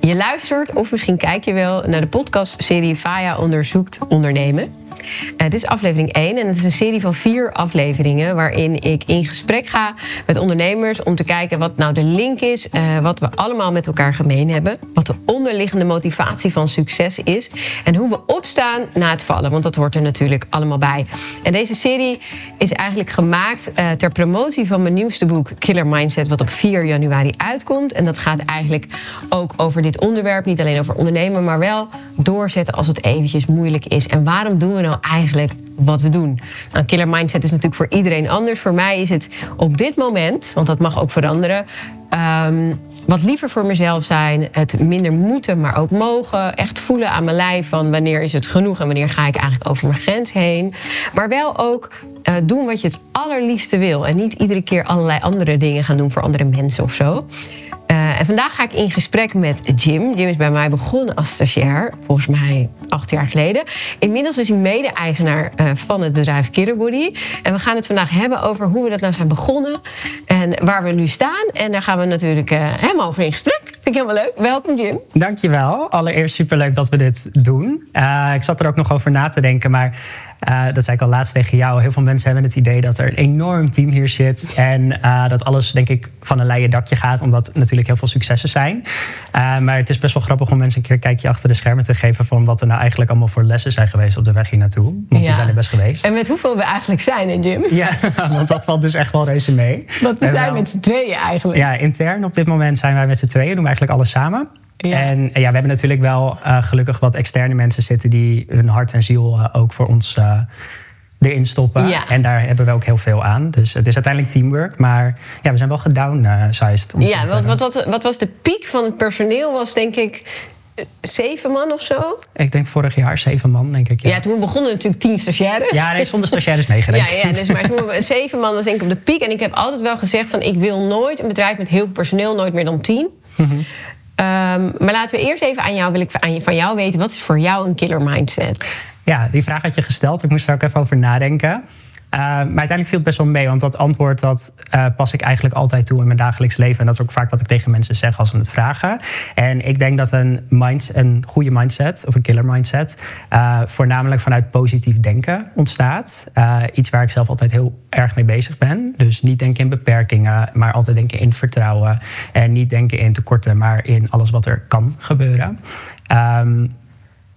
Je luistert of misschien kijk je wel naar de podcastserie Faya onderzoekt ondernemen. Uh, dit is aflevering 1 en het is een serie van vier afleveringen waarin ik in gesprek ga met ondernemers om te kijken wat nou de link is, uh, wat we allemaal met elkaar gemeen hebben, wat de onderliggende motivatie van succes is en hoe we opstaan na het vallen, want dat hoort er natuurlijk allemaal bij. En deze serie is eigenlijk gemaakt uh, ter promotie van mijn nieuwste boek Killer Mindset, wat op 4 januari uitkomt. En dat gaat eigenlijk ook over dit onderwerp, niet alleen over ondernemen, maar wel doorzetten als het eventjes moeilijk is. En waarom doen we nou eigenlijk wat we doen? Nou, killer mindset is natuurlijk voor iedereen anders. Voor mij is het op dit moment, want dat mag ook veranderen. Um, wat liever voor mezelf zijn, het minder moeten, maar ook mogen. Echt voelen aan mijn lijf van wanneer is het genoeg en wanneer ga ik eigenlijk over mijn grens heen. Maar wel ook uh, doen wat je het allerliefste wil. En niet iedere keer allerlei andere dingen gaan doen voor andere mensen of zo. Uh, en vandaag ga ik in gesprek met Jim. Jim is bij mij begonnen als stagiair, volgens mij acht jaar geleden. Inmiddels is hij mede-eigenaar uh, van het bedrijf Kidderbody. En we gaan het vandaag hebben over hoe we dat nou zijn begonnen en waar we nu staan. En daar gaan we natuurlijk uh, helemaal over in gesprek. Vind ik helemaal leuk. Welkom Jim. Dankjewel. Allereerst superleuk dat we dit doen. ik zat er ook nog over na te denken, maar uh, dat zei ik al laatst tegen jou. Heel veel mensen hebben het idee dat er een enorm team hier zit. En uh, dat alles, denk ik, van een leien dakje gaat. Omdat natuurlijk heel veel successen zijn. Uh, maar het is best wel grappig om mensen een keer een kijkje achter de schermen te geven. van wat er nou eigenlijk allemaal voor lessen zijn geweest op de weg hier naartoe. Want die zijn er best geweest. En met hoeveel we eigenlijk zijn, hè, Jim? Ja, want dat valt dus echt wel reuze mee. Want we zijn met z'n tweeën eigenlijk. Ja, intern op dit moment zijn wij met z'n tweeën. Doen we eigenlijk alles samen. Ja. En ja, we hebben natuurlijk wel uh, gelukkig wat externe mensen zitten die hun hart en ziel uh, ook voor ons uh, erin stoppen. Ja. En daar hebben we ook heel veel aan. Dus het is uiteindelijk teamwork. Maar ja, we zijn wel gedownsized. Ja, wat, wat, wat, wat was de piek van het personeel? Was denk ik zeven man of zo? Ik denk vorig jaar zeven man, denk ik. Ja, ja toen begonnen natuurlijk tien stagiaires. Ja, nee, zonder stagiaires meegerekend. ja, ja, dus maar toen zeven man was denk ik op de piek. En ik heb altijd wel gezegd van ik wil nooit een bedrijf met heel veel personeel, nooit meer dan tien. Mm -hmm. Um, maar laten we eerst even aan jou, wil ik van jou weten, wat is voor jou een killer mindset? Ja, die vraag had je gesteld. Ik moest er ook even over nadenken. Uh, maar uiteindelijk viel het best wel mee, want dat antwoord dat uh, pas ik eigenlijk altijd toe in mijn dagelijks leven. En dat is ook vaak wat ik tegen mensen zeg als ze het vragen. En ik denk dat een, minds, een goede mindset, of een killer mindset, uh, voornamelijk vanuit positief denken ontstaat. iets waar ik zelf altijd heel erg mee bezig ben. Dus niet denken in beperkingen, maar altijd denken in vertrouwen. En niet denken in tekorten, maar in alles wat er kan gebeuren. Um,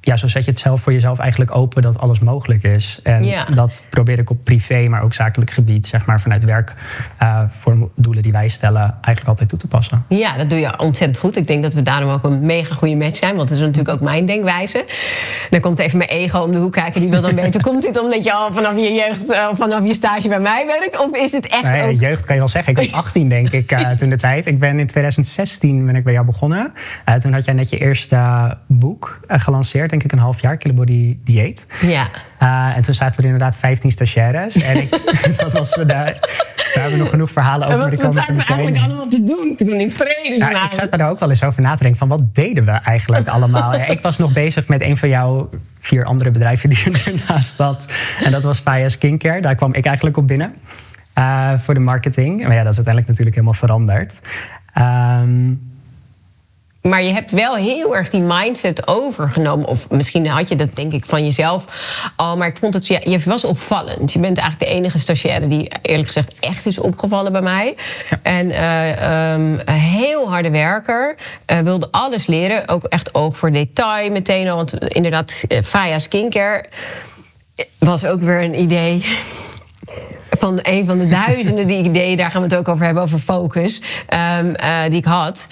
ja, zo zet je het zelf voor jezelf eigenlijk open dat alles mogelijk is. En ja. dat probeer ik op privé, maar ook zakelijk gebied, zeg maar vanuit werk, uh, voor doelen die wij stellen, eigenlijk altijd toe te passen. Ja, dat doe je ontzettend goed. Ik denk dat we daarom ook een mega goede match zijn, want dat is natuurlijk ook mijn denkwijze. Dan komt even mijn ego om de hoek kijken, die wil dan weten, komt dit omdat je al vanaf je jeugd, uh, vanaf je stage bij mij werkt? Of is het echt nee, ook... jeugd kan je wel zeggen. Ik was 18 denk ik uh, toen de tijd. Ik ben in 2016 ben ik bij jou begonnen. toen had jij net je eerste boek gelanceerd denk ik een half jaar, Killebody Dieet. Ja. Uh, en toen zaten er inderdaad 15 stagiaires. En ik, dat was, daar, daar hebben we nog genoeg verhalen over. En wat, wat zaten we eigenlijk allemaal te doen toen ik vrede ja, Ik zat daar ook wel eens over na te denken van wat deden we eigenlijk allemaal? ja, ik was nog bezig met een van jouw vier andere bedrijven die ernaast had. En dat was Faya Skincare. Daar kwam ik eigenlijk op binnen. Uh, voor de marketing. Maar ja, dat is uiteindelijk natuurlijk helemaal veranderd. Um, maar je hebt wel heel erg die mindset overgenomen. Of misschien had je dat denk ik van jezelf al. Maar ik vond het, je was opvallend. Je bent eigenlijk de enige stagiaire die eerlijk gezegd echt is opgevallen bij mij. Ja. En uh, um, heel harde werker. Uh, wilde alles leren. Ook echt oog voor detail meteen al. Want inderdaad, uh, Faya Skincare was ook weer een idee van een van de duizenden die ideeën, daar gaan we het ook over hebben, over focus, um, uh, die ik had.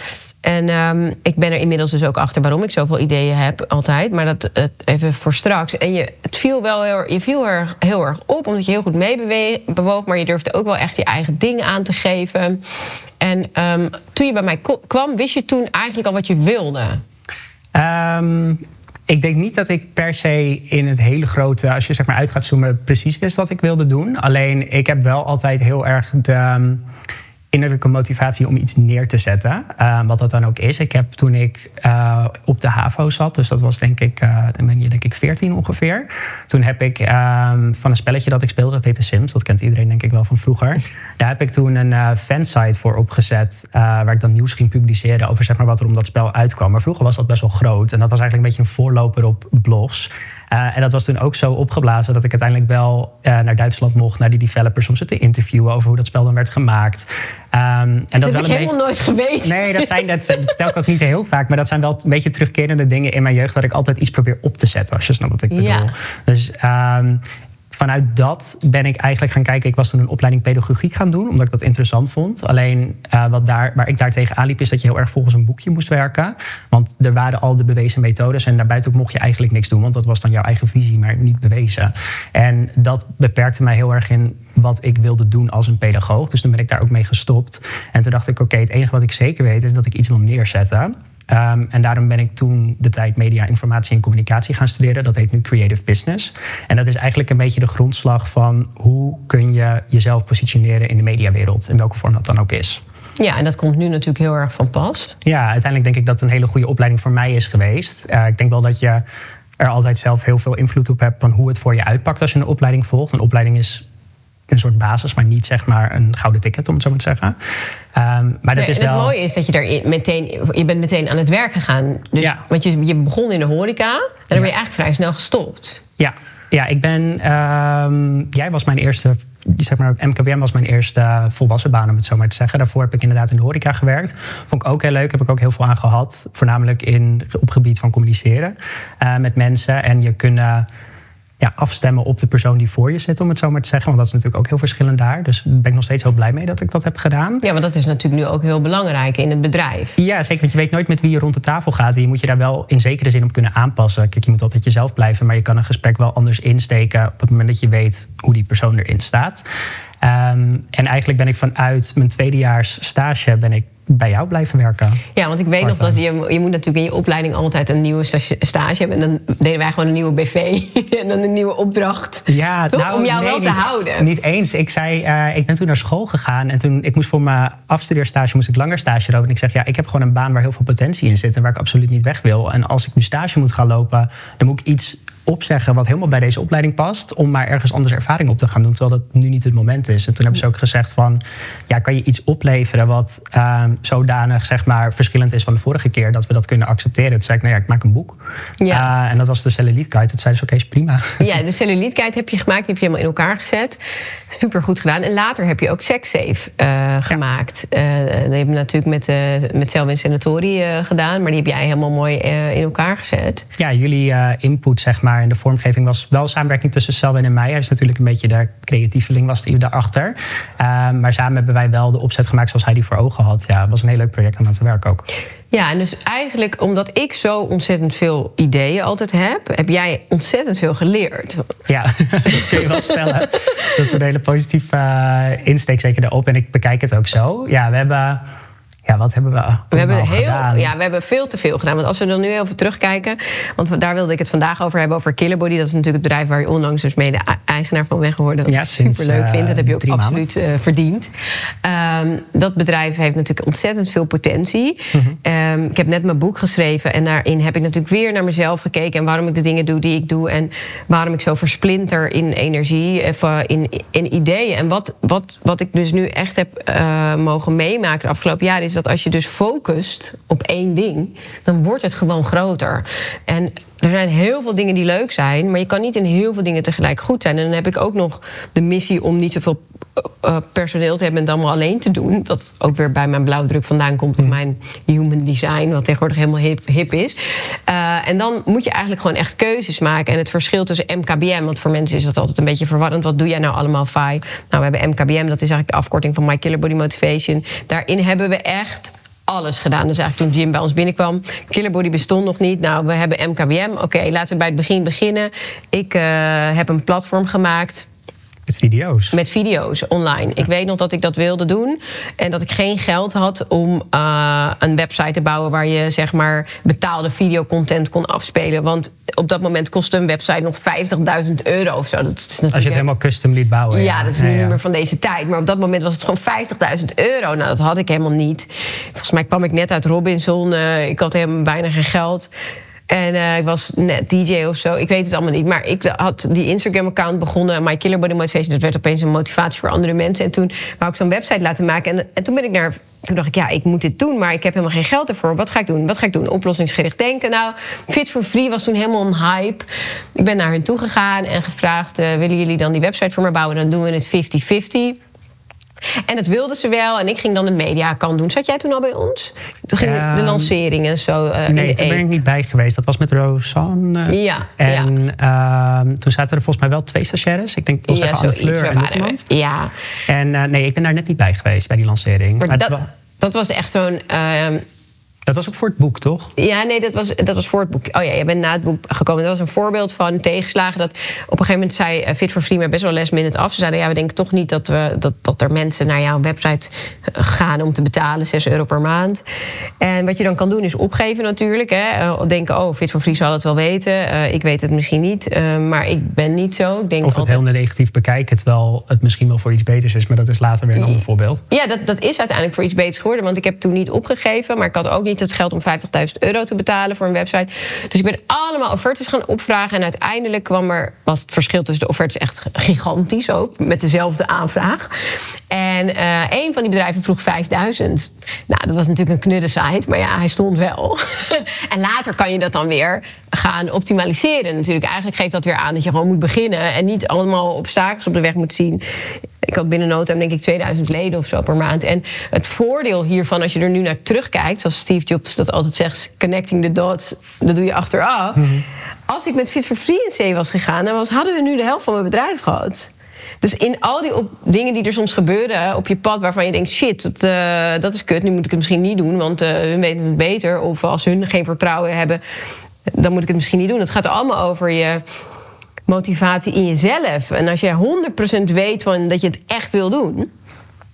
En um, ik ben er inmiddels dus ook achter waarom ik zoveel ideeën heb, altijd. Maar dat even voor straks. En je, het viel wel heel, je viel er heel erg op, omdat je heel goed meebewoog. Maar je durfde ook wel echt je eigen dingen aan te geven. En um, toen je bij mij kwam, wist je toen eigenlijk al wat je wilde? Um, ik denk niet dat ik per se in het hele grote, als je zeg maar uit gaat zoomen, precies wist wat ik wilde doen. Alleen ik heb wel altijd heel erg de innerlijke motivatie om iets neer te zetten. Uh, wat dat dan ook is. Ik heb toen ik uh, op de HAVO zat, dus dat was denk ik, uh, ben je denk ik 14 ongeveer. Toen heb ik ehm, van een spelletje dat ik speelde, dat heette Sims. Dat kent iedereen denk ik wel van vroeger. Daar heb ik toen een fansite voor opgezet. waar ik dan nieuws ging publiceren over zeg maar, wat er om dat spel uitkwam. Maar vroeger was dat best wel groot. En dat was eigenlijk een beetje een voorloper op blogs. Uh, en dat was toen ook zo opgeblazen dat ik uiteindelijk wel uh, naar Duitsland mocht, naar die developers om ze te interviewen over hoe dat spel dan werd gemaakt. Um, en dat, dat heb ik helemaal nooit geweten. Nee, dat, zijn, dat vertel ik ook niet heel vaak, maar dat zijn wel een beetje terugkerende dingen in mijn jeugd dat ik altijd iets probeer op te zetten, als je snapt wat ik bedoel. Ja. Dus um, vanuit dat ben ik eigenlijk gaan kijken. Ik was toen een opleiding pedagogiek gaan doen, omdat ik dat interessant vond. Alleen uh, wat daar, waar ik daar tegen aanliep, is dat je heel erg volgens een boekje moest werken. Want er waren al de bewezen methodes en daarbuiten mocht je eigenlijk niks doen, want dat was dan jouw eigen visie, maar niet bewezen. En dat beperkte mij heel erg in wat ik wilde doen als een pedagoog. Dus toen ben ik daar ook mee gestopt. En toen dacht ik, oké, het enige wat ik zeker weet is dat ik iets wil neerzetten. Um, en daarom ben ik toen de tijd media, informatie en communicatie gaan studeren. Dat heet nu Creative Business. En dat is eigenlijk een beetje de grondslag van hoe kun je jezelf positioneren in de mediawereld, in welke vorm dat dan ook is. Ja, en dat komt nu natuurlijk heel erg van pas. Ja, uiteindelijk denk ik dat het een hele goede opleiding voor mij is geweest. Uh, ik denk wel dat je er altijd zelf heel veel invloed op hebt van hoe het voor je uitpakt als je een opleiding volgt. Een opleiding is een soort basis, maar niet zeg maar een gouden ticket, om het zo maar te zeggen. Um, maar dat is wel... Het mooie is dat je er meteen, je bent meteen aan het werk gegaan. Dus, ja. Want je, je begon in de horeca en dan ben je eigenlijk vrij snel gestopt. Ja, ja ik ben. Um, jij was mijn eerste. Zeg maar, MKBM was mijn eerste volwassen baan, om het zo maar te zeggen. Daarvoor heb ik inderdaad in de horeca gewerkt. Vond ik ook heel leuk, heb ik ook heel veel aan gehad. Voornamelijk in, op gebied van communiceren uh, met mensen. En je kunnen ja, afstemmen op de persoon die voor je zit, om het zo maar te zeggen. Want dat is natuurlijk ook heel verschillend daar. Dus daar ben ik nog steeds heel blij mee dat ik dat heb gedaan. Ja, maar dat is natuurlijk nu ook heel belangrijk in het bedrijf. Ja, zeker. Want je weet nooit met wie je rond de tafel gaat. En je moet je daar wel in zekere zin op kunnen aanpassen. Kijk, je moet altijd jezelf blijven, maar je kan een gesprek wel anders insteken op het moment dat je weet hoe die persoon erin staat. Um, en eigenlijk ben ik vanuit mijn tweedejaars stage ben ik bij jou blijven werken. Ja, want ik weet nog dat je, je moet natuurlijk in je opleiding altijd een nieuwe stage hebben. En dan deden wij gewoon een nieuwe BV en dan een nieuwe opdracht. Ja, nou, om jou wel te houden. Niet eens. Ik zei, uh, ik ben toen naar school gegaan en toen ik moest voor mijn afstudeerstage moest ik langer stage lopen. En ik zeg, ja, ik heb gewoon een baan waar heel veel potentie in zit en waar ik absoluut niet weg wil. En als ik nu stage moet gaan lopen, dan moet ik iets opzeggen wat helemaal bij deze opleiding past, om maar ergens anders ervaring op te gaan doen, terwijl dat nu niet het moment is. En toen hebben ze ook gezegd van, ja, kan je iets opleveren wat uh, zodanig zeg maar verschillend is van de vorige keer, dat we dat kunnen accepteren. Toen zei ik, nou ja, ik maak een boek. Ja. Uh, en dat was de Cellulite Guide. Toen zei ze, oké, okay, is prima. Ja, de Cellulite Guide heb je gemaakt, die heb je helemaal in elkaar gezet. Super goed gedaan. En later heb je ook SexSafe uh, gemaakt. Ja. Die heb je natuurlijk met, uh, met Selwyn Senatori gedaan, maar die heb jij helemaal mooi in elkaar gezet. Ja, jullie input zeg maar en de vormgeving was wel samenwerking tussen Selwyn en mij. Hij is natuurlijk een beetje de creatieveling was die daarachter. Uh, maar samen hebben wij wel de opzet gemaakt zoals hij die voor ogen had. Ja, het was een heel leuk project om aan te werken ook. Ja, en dus eigenlijk omdat ik zo ontzettend veel ideeën altijd heb, heb jij ontzettend veel geleerd. Ja, dat kun je wel stellen. dat is een hele positieve uh, insteek zeker daarop. En ik bekijk het ook zo. Ja, we hebben ja, wat hebben we, we hebben heel, gedaan? Ja, we hebben veel te veel gedaan. Want als we dan nu even terugkijken... want daar wilde ik het vandaag over hebben, over Killerbody. Dat is natuurlijk het bedrijf waar je onlangs dus mede eigenaar van bent geworden. Dat ja, ik super leuk vind. Dat heb je ook absoluut uh, verdiend. Um, dat bedrijf heeft natuurlijk ontzettend veel potentie. Mm -hmm. um, ik heb net mijn boek geschreven... en daarin heb ik natuurlijk weer naar mezelf gekeken... en waarom ik de dingen doe die ik doe... en waarom ik zo versplinter in energie, of, in, in ideeën. En wat, wat, wat ik dus nu echt heb uh, mogen meemaken de afgelopen jaren... is dat als je dus focust op één ding, dan wordt het gewoon groter. En er zijn heel veel dingen die leuk zijn, maar je kan niet in heel veel dingen tegelijk goed zijn. En dan heb ik ook nog de missie om niet zoveel uh, personeel te hebben en het allemaal alleen te doen. Dat ook weer bij mijn blauwdruk vandaan komt, mm. mijn human design, wat tegenwoordig helemaal hip, hip is. Uh, en dan moet je eigenlijk gewoon echt keuzes maken. En het verschil tussen MKBM, want voor mensen is dat altijd een beetje verwarrend. Wat doe jij nou allemaal, Fai? Nou, we hebben MKBM, dat is eigenlijk de afkorting van My Killer Body Motivation. Daarin hebben we echt alles gedaan. Dus eigenlijk toen Jim bij ons binnenkwam, Killerbody bestond nog niet. Nou, we hebben MKBM. Oké, laten we bij het begin beginnen. Ik uh, heb een platform gemaakt met video's? Met video's online. Ik weet nog dat ik dat wilde doen. En dat ik geen geld had om uh, een website te bouwen waar je zeg maar betaalde videocontent kon afspelen. Want op dat moment kostte een website nog 50.000 euro of zo. Dat is natuurlijk Als je het helemaal custom liet bouwen. ja, dat is nu niet meer van deze tijd. Maar op dat moment was het gewoon 50.000 euro. Nou, dat had ik helemaal niet. Volgens mij kwam ik net uit Robinson. Uh, ik had helemaal bijna geen geld. En uh, ik was net DJ of zo. Ik weet het allemaal niet. Maar ik had die Instagram-account begonnen. My Killer Body Motivation. Dat werd opeens een motivatie voor andere mensen. En toen wou ik zo'n website laten maken. En, en toen ben ik naar toen dacht ik, ja, ik moet dit doen, maar ik heb helemaal geen geld ervoor. Wat ga ik doen? Wat ga ik doen? Oplossingsgericht denken. Nou, Fit for Free was toen helemaal een hype. Ik ben naar hen toe gegaan en gevraagd: uh, willen jullie dan die website voor me bouwen? Dan doen we het 50-50. En dat wilden ze wel. En ik ging dan de mediakant doen. Zat jij toen al bij ons? Toen ging um, de lancering en zo. Uh, nee, toen ben ik niet bij geweest. Dat was met Rosanne. Ja. En ja. Uh, toen zaten er volgens mij wel twee stagiaires. Ik denk volgens mij ja, Fleur en iemand. Ja. En uh, nee, ik ben daar net niet bij geweest bij die lancering. Maar, maar dat, dat was echt zo'n. Dat was ook voor het boek, toch? Ja, nee, dat was, dat was voor het boek. Oh ja, je bent na het boek gekomen. Dat was een voorbeeld van tegenslagen. Dat op een gegeven moment zei Fit for Free me best wel last minute af. Ze zeiden, ja, we denken toch niet dat, we, dat, dat er mensen naar jouw website gaan om te betalen. 6 euro per maand. En wat je dan kan doen is opgeven natuurlijk. Hè. Denken, oh, Fit for Free zal het wel weten. Uh, ik weet het misschien niet. Uh, maar ik ben niet zo. Ik denk of het altijd... heel negatief bekijken, terwijl het misschien wel voor iets beters is. Maar dat is later weer een ander voorbeeld. Ja, dat, dat is uiteindelijk voor iets beters geworden. Want ik heb toen niet opgegeven. Maar ik had ook niet het geld om 50.000 euro te betalen voor een website. Dus ik ben allemaal offertes gaan opvragen. En uiteindelijk kwam er, was het verschil tussen de offertes echt gigantisch ook. Met dezelfde aanvraag. En uh, een van die bedrijven vroeg 5000. Nou, dat was natuurlijk een knudde site. Maar ja, hij stond wel. en later kan je dat dan weer gaan optimaliseren. Natuurlijk, eigenlijk geeft dat weer aan dat je gewoon moet beginnen. En niet allemaal obstakels op de weg moet zien. Ik had binnen no time denk ik 2000 leden of zo per maand. En het voordeel hiervan, als je er nu naar terugkijkt... zoals Steve Jobs dat altijd zegt, connecting the dots... dat doe je achteraf. Mm -hmm. Als ik met Fit for Free zee was gegaan... dan was, hadden we nu de helft van mijn bedrijf gehad. Dus in al die op, dingen die er soms gebeuren op je pad... waarvan je denkt, shit, dat, uh, dat is kut, nu moet ik het misschien niet doen... want uh, hun weten het beter. Of als hun geen vertrouwen hebben, dan moet ik het misschien niet doen. Het gaat allemaal over je motivatie in jezelf. En als je 100% weet van dat je het echt wil doen,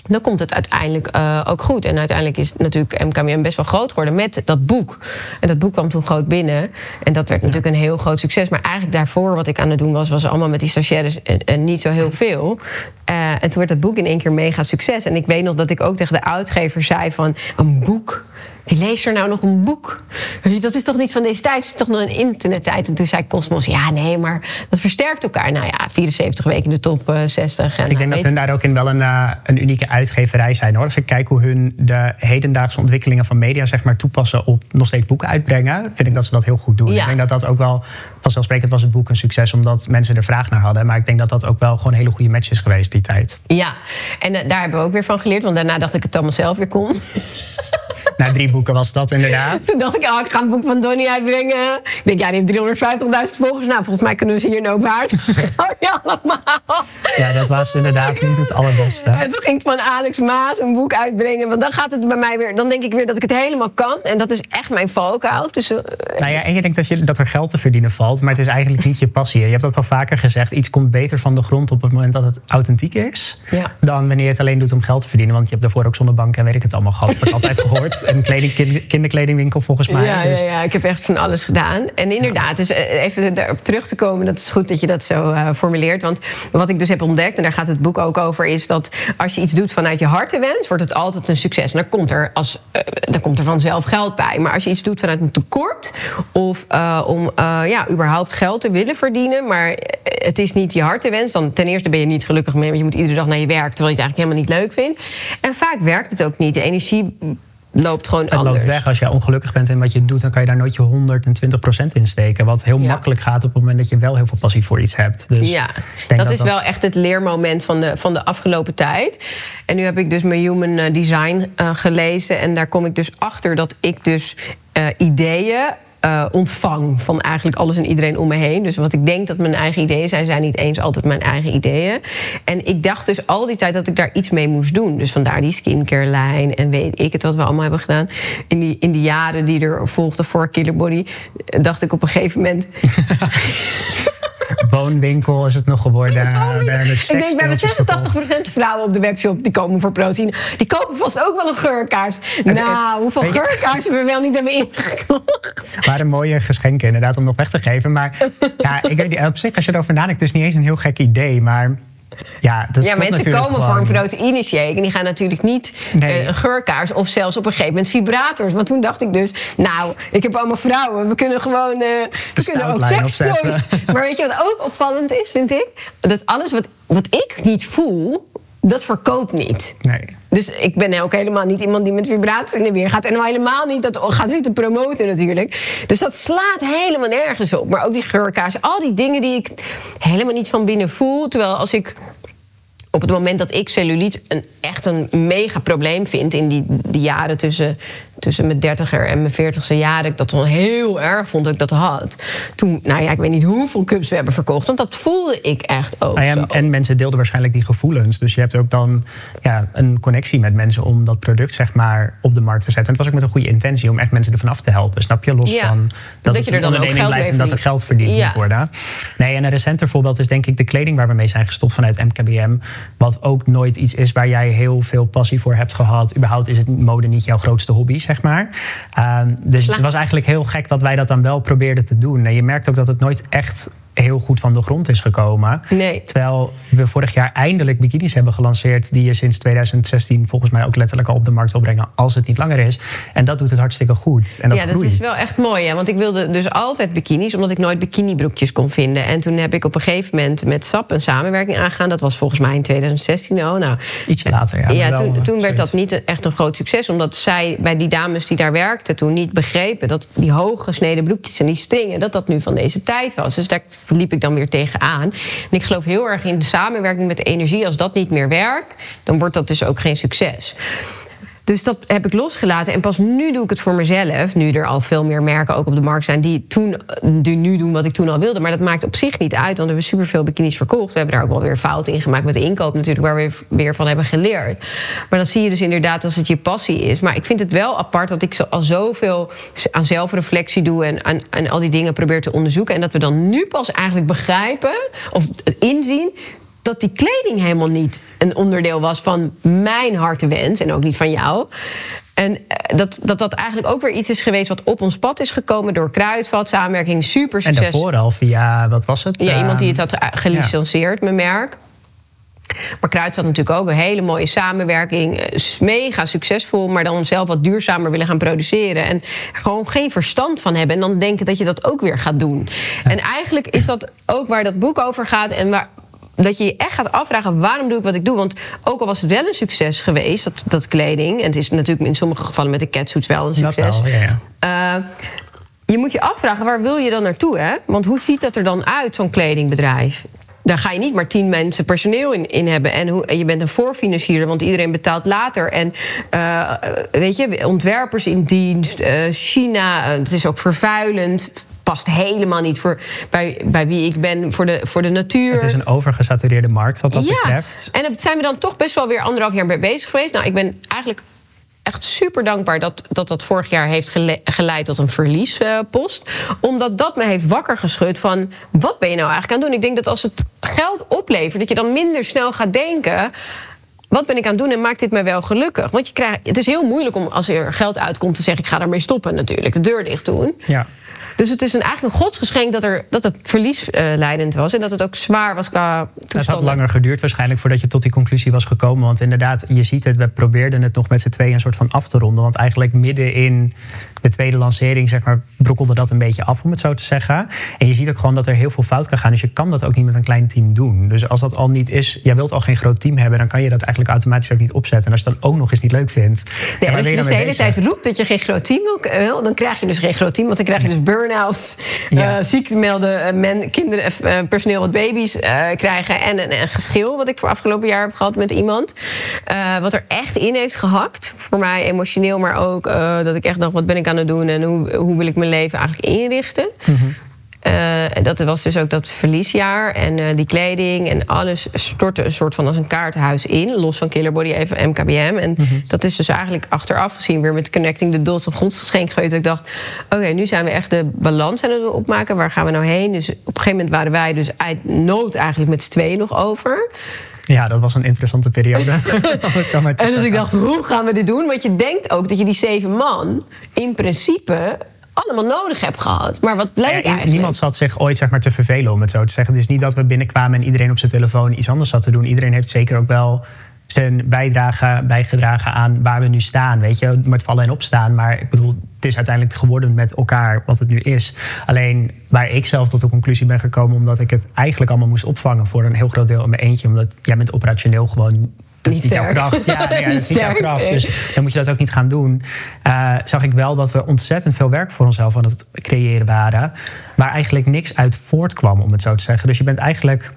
dan komt het uiteindelijk uh, ook goed. En uiteindelijk is natuurlijk MKM best wel groot geworden met dat boek. En dat boek kwam toen groot binnen. En dat werd natuurlijk een heel groot succes. Maar eigenlijk daarvoor wat ik aan het doen was, was allemaal met die stagiaires en, en niet zo heel veel. En toen werd dat boek in één keer mega succes. En ik weet nog dat ik ook tegen de uitgever zei van... een boek? Wie leest er nou nog een boek? Dat is toch niet van deze tijd? Het is toch nog een internettijd? En toen zei Cosmos, ja, nee, maar dat versterkt elkaar. Nou ja, 74 weken in de top uh, 60. En ik denk dat hun daar ook in wel een, uh, een unieke uitgeverij zijn. Hoor. Als ik kijk hoe hun de hedendaagse ontwikkelingen van media zeg maar, toepassen op nog steeds boeken uitbrengen, vind ik dat ze dat heel goed doen. Ja. Ik denk dat dat ook wel, vanzelfsprekend was het boek een succes omdat mensen er vraag naar hadden. Maar ik denk dat dat ook wel gewoon een hele goede match is geweest die tijd. Ja, en uh, daar hebben we ook weer van geleerd, want daarna dacht ik het allemaal zelf weer kon. Na drie boeken was dat inderdaad. Toen dacht ik, oh, ik ga een boek van Donnie uitbrengen. Ik denk, ja, die heeft 350.000 volgers. Nou, volgens mij kunnen we ze hier nou waard. ja, allemaal. Ja, dat was inderdaad niet het allerbeste. En toen ging ik van Alex Maas een boek uitbrengen. Want dan gaat het bij mij weer... Dan denk ik weer dat ik het helemaal kan. En dat is echt mijn valkuil. Dus, uh, nou ja, en je denkt dat, je, dat er geld te verdienen valt. Maar het is eigenlijk niet je passie. Je hebt dat wel vaker gezegd. Iets komt beter van de grond op het moment dat het authentiek is. Ja. Dan wanneer je het alleen doet om geld te verdienen. Want je hebt daarvoor ook zonder bank en weet ik het allemaal gehad. Dat heb ik altijd gehoord. En kleding, kinder, kinderkledingwinkel volgens mij. Ja, dus. ja, ja, ik heb echt van alles gedaan. En inderdaad, dus even daarop terug te komen, dat is goed dat je dat zo uh, formuleert. Want wat ik dus heb ontdekt, en daar gaat het boek ook over, is dat als je iets doet vanuit je hartenwens, wordt het altijd een succes. En dan komt er, als, uh, dan komt er vanzelf geld bij. Maar als je iets doet vanuit een tekort, of uh, om ja, überhaupt geld te willen verdienen, maar het is niet je hartenwens, dan ten eerste ben je niet gelukkig mee, want je moet iedere dag naar je werk, terwijl je het eigenlijk helemaal niet leuk vindt. En vaak werkt het ook niet. De energie loopt gewoon het anders. loopt weg. Als je ongelukkig bent in wat je doet, dan kan je daar nooit je 120% in steken. Wat heel Ja. makkelijk gaat op het moment dat je wel heel veel passie voor iets hebt. Dus ja, dat, is wel echt het leermoment van de, van de afgelopen tijd. En nu heb ik dus mijn Human eh, Design uh, gelezen. En daar kom ik dus achter dat ik dus uh, ideeën uh, ontvang van eigenlijk alles en iedereen om me heen. Dus wat ik denk dat mijn eigen ideeën zijn, zijn niet eens altijd mijn eigen ideeën. En ik dacht dus al die tijd dat ik daar iets mee moest doen. Dus vandaar die skincare lijn en weet ik het wat we allemaal hebben gedaan. In die, in die jaren die er volgden voor Killer Body, dacht ik op een gegeven moment. Boonwinkel is het nog geworden. ik denk bij de 86% vrouwen op de webshop die komen voor proteïne. Die kopen vast ook wel een geurkaars. nou, hoeveel geurkaarsen we wel niet hebben ingekocht. waren mooie geschenken inderdaad om nog weg te geven. Maar ja, ik weet op zich als je erover nadenkt, het is niet eens een heel gek idee. Maar ja, dat ja mensen komen voor een proteïne shake en die gaan natuurlijk niet nee. uh, geurkaars of zelfs op een gegeven moment vibrators. Want toen dacht ik dus, nou, ik heb allemaal vrouwen, we kunnen gewoon, uh, we kunnen ook. Maar weet je wat ook opvallend is, vind ik? Dat alles wat, wat ik niet voel, dat verkoopt niet. Nee. Dus ik ben ook helemaal niet iemand die met vibrator in de weer gaat. En nou helemaal niet dat gaat zitten promoten natuurlijk. Dus dat slaat helemaal nergens op. Maar ook die geurkaas, al die dingen die ik helemaal niet van binnen voel. Terwijl als ik op het moment dat ik celluliet een, echt een mega probleem vind in die, die jaren tussen, tussen mijn dertiger en mijn veertigste jaren, ik dat dan heel erg vond dat ik dat had. Toen, nou ja, ik weet niet hoeveel cups we hebben verkocht, want dat voelde ik echt ook. Nou ja, en mensen deelden waarschijnlijk die gevoelens. Dus je hebt ook dan ja, een connectie met mensen om dat product zeg maar op de markt te zetten. En het was ook met een goede intentie om echt mensen ervan af te helpen. Snap je? Los van dat, dat het je er dan ook blijft en dat er geld verdiend moet worden. Nee, en een recenter voorbeeld is denk ik de kleding waar we mee zijn gestopt vanuit MKBM. Wat ook nooit iets is waar jij heel veel passie voor hebt gehad. Überhaupt is het mode niet jouw grootste hobby, zeg maar. Um, dus het was eigenlijk heel gek dat wij dat dan wel probeerden te doen. En je merkt ook dat het nooit echt heel goed van de grond is gekomen. Nee. Terwijl we vorig jaar eindelijk bikinis hebben gelanceerd... die je sinds 2016 volgens mij ook letterlijk al op de markt wil brengen... als het niet langer is. En dat doet het hartstikke goed. En dat ja, dat is wel echt mooi. Hè? Want ik wilde dus altijd bikinis... omdat ik nooit bikinibroekjes kon vinden. En toen heb ik op een gegeven moment met SAP een samenwerking aangegaan. Dat was volgens mij in 2016 al. Nou, Ietsje later, ja. Ja, toen, toen werd dat niet echt een groot succes. Omdat zij bij die dames die daar werkten toen niet begrepen... dat die hooggesneden broekjes en die stringen... dat dat nu van deze tijd was. Dus daar liep ik dan weer tegenaan. En ik geloof heel erg in de samenwerking met energie. Als dat niet meer werkt, dan wordt dat dus ook geen succes. Dus dat heb ik losgelaten. En pas nu doe ik het voor mezelf. Nu er al veel meer merken ook op de markt zijn die, toen, die nu doen wat ik toen al wilde. Maar dat maakt op zich niet uit, want we hebben superveel bikinis verkocht. We hebben daar ook wel weer fouten in gemaakt met de inkoop natuurlijk, waar we weer van hebben geleerd. Maar dan zie je dus inderdaad als het je passie is. Maar ik vind het wel apart dat ik al zoveel aan zelfreflectie doe en, aan, aan al die dingen probeer te onderzoeken. En dat we dan nu pas eigenlijk begrijpen of inzien dat die kleding helemaal niet een onderdeel was van mijn hartewens en ook niet van jou. En eh, dat, dat dat eigenlijk ook weer iets is geweest wat op ons pad is gekomen door Kruidvat, samenwerking, super succes. En daarvoor al via, wat was het? Ja, iemand die het had gelicenseerd, ja. mijn merk. Maar Kruidvat natuurlijk ook een hele mooie samenwerking. Eh, mega succesvol, maar dan zelf wat duurzamer willen gaan produceren. En gewoon geen verstand van hebben. En dan denken dat je dat ook weer gaat doen. En eigenlijk is dat ook waar dat boek over gaat. En waar, dat je je echt gaat afvragen waarom doe ik wat ik doe. Want ook al was het wel een succes geweest, dat, dat kleding. En het is natuurlijk in sommige gevallen met de catsuits wel een succes. Wel, ja, ja. Uh, je moet je afvragen, waar wil je dan naartoe? Hè? Want hoe ziet dat er dan uit, zo'n kledingbedrijf? Daar ga je niet maar tien mensen personeel in, in hebben. En, hoe, en je bent een voorfinancier, want iedereen betaalt later. En uh, weet je, ontwerpers in dienst, uh, China, het is ook vervuilend past helemaal niet voor bij, bij wie ik ben voor de, voor de natuur. Het is een overgesatureerde markt wat dat ja. betreft. En daar zijn we dan toch best wel weer anderhalf jaar mee bezig geweest. Nou, ik ben eigenlijk echt super dankbaar dat, dat dat vorig jaar heeft geleid tot een verliespost. Omdat dat me heeft wakker geschud van wat ben je nou eigenlijk aan het doen? Ik denk dat als het geld oplevert, dat je dan minder snel gaat denken wat ben ik aan het doen en maakt dit mij wel gelukkig? Want je krijgt, het is heel moeilijk om als er geld uitkomt te zeggen: ik ga daarmee stoppen, natuurlijk. De deur dicht doen. Ja. Dus het is een, eigenlijk een godsgeschenk dat, er, dat het verliesleidend was. En dat het ook zwaar was qua toestanden. Het had langer geduurd waarschijnlijk voordat je tot die conclusie was gekomen. Want inderdaad, je ziet het, we probeerden het nog met z'n tweeën een soort van af te ronden. Want eigenlijk midden in de tweede lancering, zeg maar, brokkelde dat een beetje af, om het zo te zeggen. En je ziet ook gewoon dat er heel veel fout kan gaan. Dus je kan dat ook niet met een klein team doen. Dus als dat al niet is, jij wilt al geen groot team hebben, dan kan je dat eigenlijk automatisch ook niet opzetten. En als je het dan ook nog eens niet leuk vindt. Ja, als je dus de hele tijd roept dat je geen groot team wil, dan krijg je dus geen groot team. Want dan krijg je dus burn-outs, ja. uh, ziektemelden, men, kinderen, uh, personeel wat baby's uh, krijgen. En een, een, geschil wat ik voor afgelopen jaar heb gehad met iemand. wat er echt in heeft gehakt. Voor mij emotioneel, maar ook dat ik echt dacht, wat ben ik aan het doen en hoe, hoe wil ik mijn leven eigenlijk inrichten. Mm -hmm. Uh, dat was dus ook dat verliesjaar. En uh, die kleding en alles stortte een soort van als een kaartenhuis in. Los van Killerbody, even MKBM. En Mhm. dat is dus eigenlijk achteraf gezien weer met Connecting the Dots op godsgeschenk geweest. Ik dacht, oké, nu zijn we echt de balans aan het opmaken. Waar gaan we nou heen? Dus op een gegeven moment waren wij dus uit nood eigenlijk met z'n tweeën nog over. Ja, dat was een interessante periode. En dat ik dacht, hoe gaan we dit doen? Want je denkt ook dat je die zeven man in principe allemaal nodig hebt gehad. Maar wat Ja, i- eigenlijk? niemand zat zich ooit zeg maar, te vervelen, om het zo te zeggen. Het is niet dat we binnenkwamen en iedereen op zijn telefoon iets anders zat te doen. Iedereen heeft zeker ook wel zijn bijdrage bijgedragen aan waar we nu staan. Weet je, met vallen en opstaan. Maar ik bedoel, het is uiteindelijk geworden met elkaar wat het nu is. Alleen waar ik zelf tot de conclusie ben gekomen, omdat ik het eigenlijk allemaal moest opvangen voor een heel groot deel in mijn eentje. Omdat jij bent operationeel gewoon. Dat is niet jouw kracht. Ja, nee, ja, dat is niet jouw kracht. Dus dan moet je dat ook niet gaan doen. Eh, zag ik wel dat we ontzettend veel werk voor onszelf aan het creëren waren. Waar eigenlijk niks uit voortkwam, om het zo te zeggen. Dus je bent eigenlijk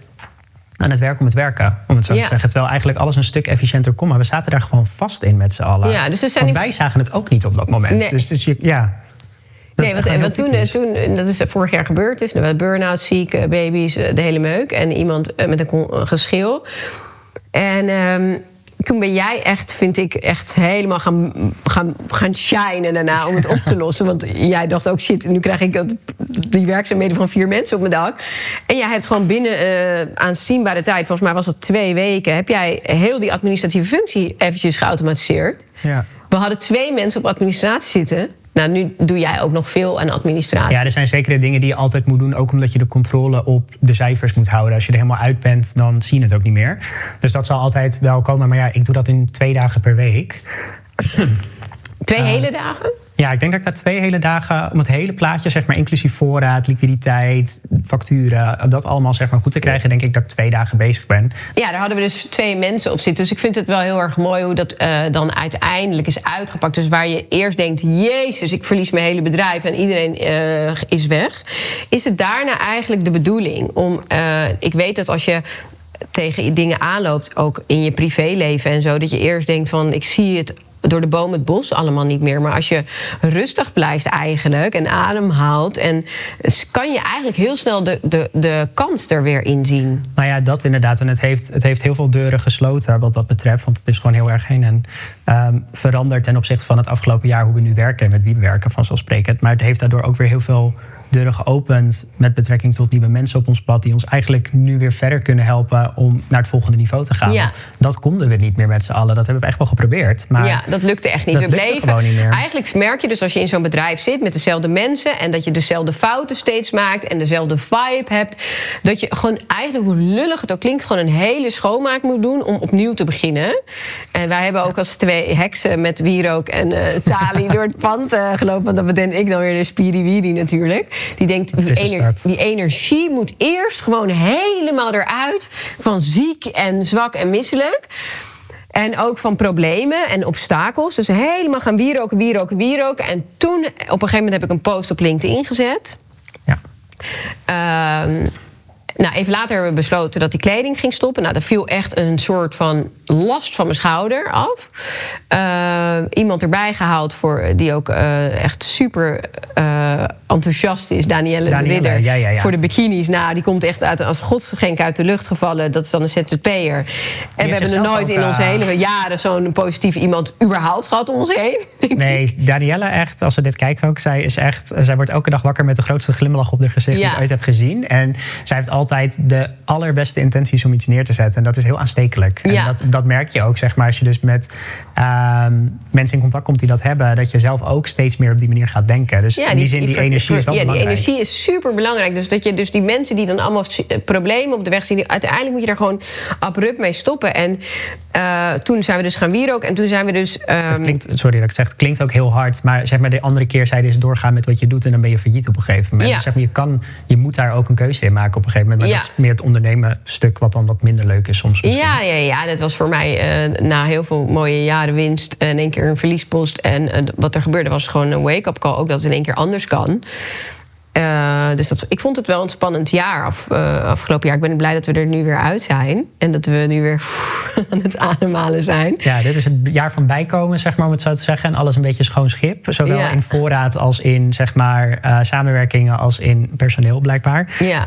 aan het werk om het werken, om het zo Ja. te zeggen. Terwijl eigenlijk alles een stuk efficiënter kon. Maar we zaten daar gewoon vast in met z'n allen. Ja, dus we zijn Want wij zagen het ook niet op dat moment. Nee. Dus, dus je, ja. Dat Nee, want, want heel toen, toen, en dat is vorig jaar gebeurd. Dus, nou, burn-out, ziek, eh, baby's, eh, de hele meuk. En iemand eh, met een geschil. En ehm, toen ben jij echt, vind ik, echt helemaal gaan, gaan, gaan shinen daarna om het op te lossen. Want jij dacht ook, shit, nu krijg ik dat, die werkzaamheden van vier mensen op mijn dak. En jij hebt gewoon binnen eh, aanzienbare tijd, volgens mij was dat twee weken... heb jij heel die administratieve functie eventjes geautomatiseerd. Ja. We hadden twee mensen op administratie zitten. Nou, nu doe jij ook nog veel aan administratie. Ja, er zijn zekere dingen die je altijd moet doen. Ook omdat je de controle op de cijfers moet houden. Als je er helemaal uit bent, dan zie je het ook niet meer. Dus dat zal altijd wel komen. Maar ja, ik doe dat in twee dagen per week. Twee hele dagen? Ja, ik denk dat ik na twee hele dagen om het hele plaatje, zeg maar, inclusief voorraad, liquiditeit, facturen, dat allemaal zeg maar goed te krijgen, denk ik dat ik twee dagen bezig ben. Ja, daar hadden we dus twee mensen op zitten. Dus ik vind het wel heel erg mooi hoe dat eh, dan uiteindelijk is uitgepakt. Dus waar je eerst denkt, jezus, ik verlies mijn hele bedrijf en iedereen eh, is weg. Is het daarna eigenlijk de bedoeling om... eh, ik weet dat als je tegen dingen aanloopt, ook in je privéleven en zo... dat je eerst denkt van, ik zie het door de boom het bos allemaal niet meer. Maar als je rustig blijft eigenlijk en ademhaalt... En, kan je eigenlijk heel snel de, de, de kans er weer in zien. Nou ja, dat inderdaad. En het heeft, het heeft heel veel deuren gesloten wat dat betreft. Want het is gewoon heel erg heen en ehm, veranderd ten opzichte van het afgelopen jaar hoe we nu werken en met wie we werken, vanzelfsprekend. Maar het heeft daardoor ook weer heel veel deuren geopend met betrekking tot nieuwe mensen op ons pad. Die ons eigenlijk nu weer verder kunnen helpen om naar het volgende niveau te gaan. Ja. Want dat konden we niet meer met z'n allen. Dat hebben we echt wel geprobeerd. Maar ja, dat lukte echt niet. dat we bleven. gewoon niet meer. Eigenlijk merk je dus als je in zo'n bedrijf zit met dezelfde mensen en dat je dezelfde fouten steeds maakt en dezelfde vibe hebt, dat je gewoon eigenlijk, hoe lullig het ook klinkt, gewoon een hele schoonmaak moet doen om opnieuw te beginnen. En wij hebben ook als twee heksen met wierook en eh Sali door het pand eh, gelopen. Want dat bedenk ik dan weer de spiriwiri natuurlijk. Die denkt, die, ener- energie moet eerst gewoon helemaal eruit van ziek en zwak en misselijk. En ook van problemen en obstakels. Dus helemaal gaan wieroken, wieroken, wieroken. En toen, op een gegeven moment heb ik een post op LinkedIn gezet. ja. Ehm, nou, even later hebben we besloten dat die kleding ging stoppen. Nou, dat viel echt een soort van last van mijn schouder af. Ehm, iemand erbij gehaald voor, die ook eh, echt super eh, enthousiast is. Danielle, Danielle, de Ridder. ja, ja, ja. Voor de bikinis. Nou, die komt echt uit, als godsgeschenk uit de lucht gevallen. Dat is dan een ZZP'er. En we hebben er nooit ook, in onze eh, hele jaren zo'n positief iemand überhaupt gehad om ons heen. Nee, Danielle echt, als ze dit kijkt ook, zij is echt, zij wordt elke dag wakker met de grootste glimlach op haar gezicht die ik ooit heb gezien. En zij heeft altijd de allerbeste intenties om iets neer te zetten. En dat is heel aanstekelijk. En Ja. dat, dat merk je ook, zeg maar, als je dus met ehm, mensen in contact komt die dat hebben, dat je zelf ook steeds meer op die manier gaat denken. Dus in die zin, die, ver- energie is wel ja, belangrijk. die energie is super belangrijk. Dus dat je dus die mensen die dan allemaal eh, problemen op de weg zien, die- uiteindelijk moet je daar gewoon abrupt mee stoppen. En eh, toen zijn we dus gaan wieroken. En toen zijn we dus. Het klinkt, sorry dat ik zeg, het klinkt ook heel hard. Maar zeg maar, de andere keer zei dus doorgaan met wat je doet en dan ben je failliet op een gegeven moment. Ja. Dus zeg maar, je, kan, je moet daar ook een keuze in maken op een gegeven moment. Maar Ja. dat is meer het ondernemen stuk wat dan wat minder leuk is soms. misschien. Ja, ja, ja, dat was voor mij eh, na heel veel mooie jaren winst en in één keer een verliespost. En eh, wat er gebeurde was gewoon een wake-up call, ook dat het in één keer anders kan. Uh, dus dat, ik vond het wel een spannend jaar af, uh, afgelopen jaar. Ik ben blij dat we er nu weer uit zijn. En dat we nu weer aan het ademhalen zijn. Ja, dit is het jaar van bijkomen, zeg maar, om het zo te zeggen. En alles een beetje schoon schip. Zowel ja. in voorraad als in zeg maar, uh, samenwerkingen als in personeel, blijkbaar. Ja.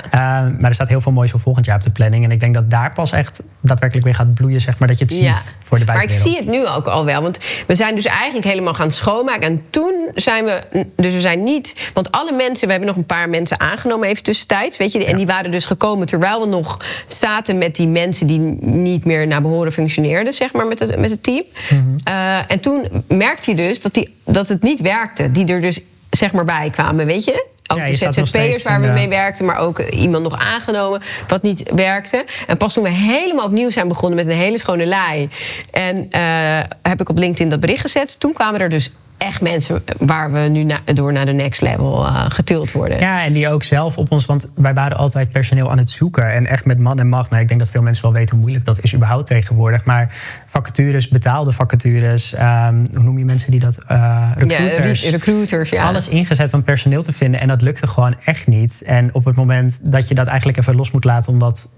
maar er staat heel veel moois voor volgend jaar op de planning. En ik denk dat daar pas echt daadwerkelijk weer gaat bloeien, zeg maar, dat je het ja. ziet voor de buitenwereld. Maar ik zie het nu ook al wel. Want we zijn dus eigenlijk helemaal gaan schoonmaken. En toen zijn we, dus we zijn niet, want alle mensen, we hebben nog een paar mensen aangenomen even tussentijds. Weet je, en die waren dus gekomen terwijl we nog zaten met die mensen die niet meer naar behoren functioneerden, zeg maar, met het, met het team. Mhm. Uh, en toen merkte je dus dat, die, dat het niet werkte, die er dus zeg maar bij kwamen, weet je? Ook Ja, de ZZP'ers waar we de- mee werkten, maar ook iemand nog aangenomen wat niet werkte. En pas toen we helemaal opnieuw zijn begonnen met een hele schone lei. En eh, heb ik op LinkedIn dat bericht gezet. Toen kwamen er dus echt mensen waar we nu na- door naar de next level eh, getild worden. Ja, en die ook zelf op ons, want wij waren altijd personeel aan het zoeken. En echt met man en macht. Nou, ik denk dat veel mensen wel weten hoe moeilijk dat is überhaupt tegenwoordig. Maar vacatures, betaalde vacatures, ehm, hoe noem je mensen die dat? eh recruiters. Ja, recruiters, ja. Alles ingezet om personeel te vinden. En dat lukte gewoon echt niet. En op het moment dat je dat eigenlijk even los moet laten, omdat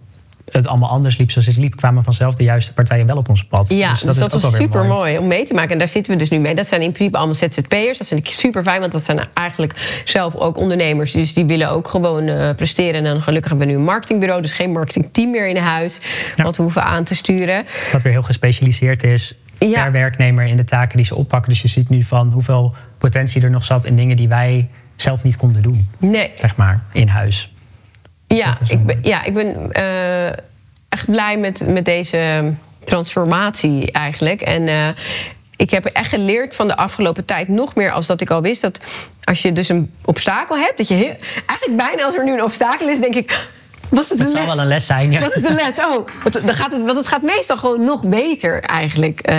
het allemaal anders liep zoals het liep, kwamen vanzelf de juiste partijen wel op ons pad. Ja, dus dat, is was wel weer super mooi. om mee te maken. En daar zitten we dus nu mee. Dat zijn in principe allemaal ZZP'ers. Dat vind ik super fijn, want dat zijn eigenlijk zelf ook ondernemers. Dus die willen ook gewoon eh, presteren. En dan gelukkig hebben we nu een marketingbureau, dus geen marketingteam meer in huis. Ja. Wat we hoeven aan te sturen. Wat weer heel gespecialiseerd is Ja. per werknemer in de taken die ze oppakken. Dus je ziet nu van hoeveel potentie er nog zat in dingen die wij zelf niet konden doen, Nee, zeg maar, in huis. Ja, dat is ik ben, ja, ik ben echt blij met, met deze transformatie eigenlijk. En eh, ik heb echt geleerd van de afgelopen tijd nog meer als dat ik al wist dat als je dus een obstakel hebt, dat je heel, eigenlijk bijna als er nu een obstakel is, denk ik. Wat is de Het zal les? wel een les zijn. Ja. Wat is de les? Oh, want, dan gaat het, want het gaat meestal gewoon nog beter eigenlijk eh,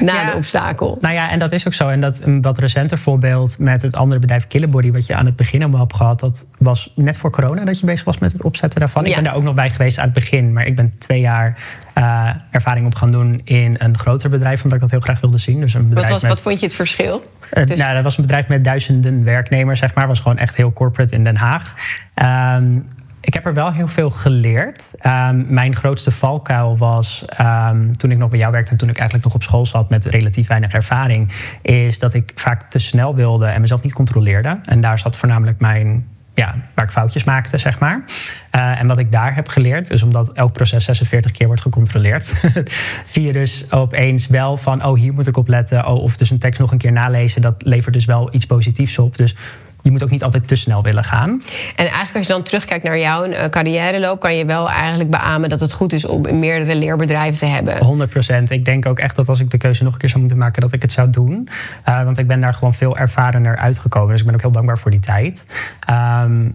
na Ja. de obstakel. Nou ja, en dat is ook zo. En dat een wat recenter voorbeeld met het andere bedrijf Killebody, wat je aan het begin allemaal hebt gehad, dat was net voor corona dat je bezig was met het opzetten daarvan. Ja. Ik ben daar ook nog bij geweest aan het begin, maar ik ben twee jaar eh, ervaring op gaan doen in een groter bedrijf, omdat ik dat heel graag wilde zien. Dus een Wat, bedrijf was, met, wat vond je het verschil? Eh, Dus- nou, dat was een bedrijf met duizenden werknemers, zeg maar. was gewoon echt heel corporate in Den Haag. Ehm, ik heb er wel heel veel geleerd. Ehm, mijn grootste valkuil was ehm, toen ik nog bij jou werkte en toen ik eigenlijk nog op school zat met relatief weinig ervaring, is dat ik vaak te snel wilde en mezelf niet controleerde. En daar zat voornamelijk mijn ja, waar ik foutjes maakte, zeg maar. Eh, en wat ik daar heb geleerd, is omdat elk proces 46 keer wordt gecontroleerd, zie je dus opeens wel van, oh, hier moet ik op letten. Oh, of dus een tekst nog een keer nalezen, dat levert dus wel iets positiefs op. Dus je moet ook niet altijd te snel willen gaan. En eigenlijk als je dan terugkijkt naar jouw eh, carrièreloop... kan je wel eigenlijk beamen dat het goed is om meerdere leerbedrijven te hebben. 100% Ik denk ook echt dat als ik de keuze nog een keer zou moeten maken, dat ik het zou doen. Eh, want ik ben daar gewoon veel ervarener uitgekomen. Dus ik ben ook heel dankbaar voor die tijd. Ehm,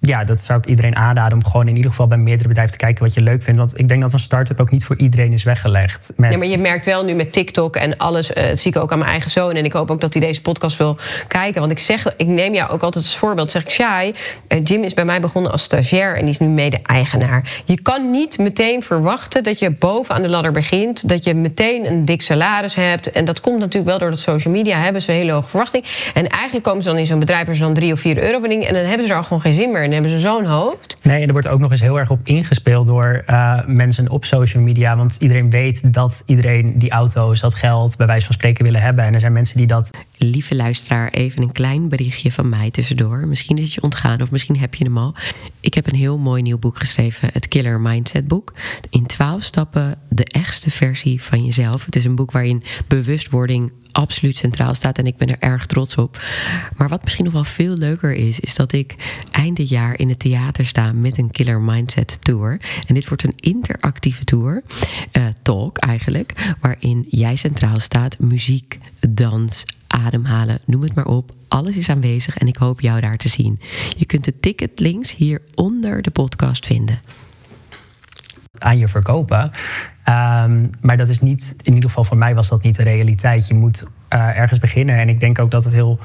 ja, dat zou ik iedereen aanraden om gewoon in ieder geval bij meerdere bedrijven te kijken wat je leuk vindt. Want ik denk dat een start-up ook niet voor iedereen is weggelegd. Met... Ja, maar je merkt wel nu met TikTok en alles, eh, dat zie ik ook aan mijn eigen zoon. En ik hoop ook dat hij deze podcast wil kijken. Want ik zeg, ik neem jou ook altijd als voorbeeld. Zeg ik, Shai, eh, Jim is bij mij begonnen als stagiair en die is nu mede-eigenaar. Je kan niet meteen verwachten dat je boven aan de ladder begint. Dat je meteen een dik salaris hebt. En dat komt natuurlijk wel door dat social media hebben ze een hele hoge verwachting. En eigenlijk komen ze dan in zo'n bedrijf ze dan drie of vier euro verdienen. En dan hebben ze er al gewoon geen zin meer. En hebben ze zo'n hoofd. Nee, en er wordt ook nog eens heel erg op ingespeeld door eh, mensen op social media. Want iedereen weet dat iedereen die auto's, dat geld, bij wijze van spreken willen hebben. En er zijn mensen die dat Lieve luisteraar, even een klein berichtje van mij tussendoor. Misschien is het je ontgaan of misschien heb je hem al. Ik heb een heel mooi nieuw boek geschreven, het Killer Mindset boek. In 12 stappen de echtste versie van jezelf. Het is een boek waarin bewustwording absoluut centraal staat en ik ben er erg trots op. Maar wat misschien nog wel veel leuker is, is dat ik eind dit jaar in het theater sta met een Killer Mindset Tour. En dit wordt een interactieve tour, eh, talk eigenlijk, waarin jij centraal staat, muziek, dans, ademhalen, noem het maar op. Alles is aanwezig en ik hoop jou daar te zien. Je kunt de ticket links hier onder de podcast vinden. aan je verkopen. Ehm, maar dat is niet, in ieder geval voor mij was dat niet de realiteit. Je moet eh, ergens beginnen. En ik denk ook dat het heel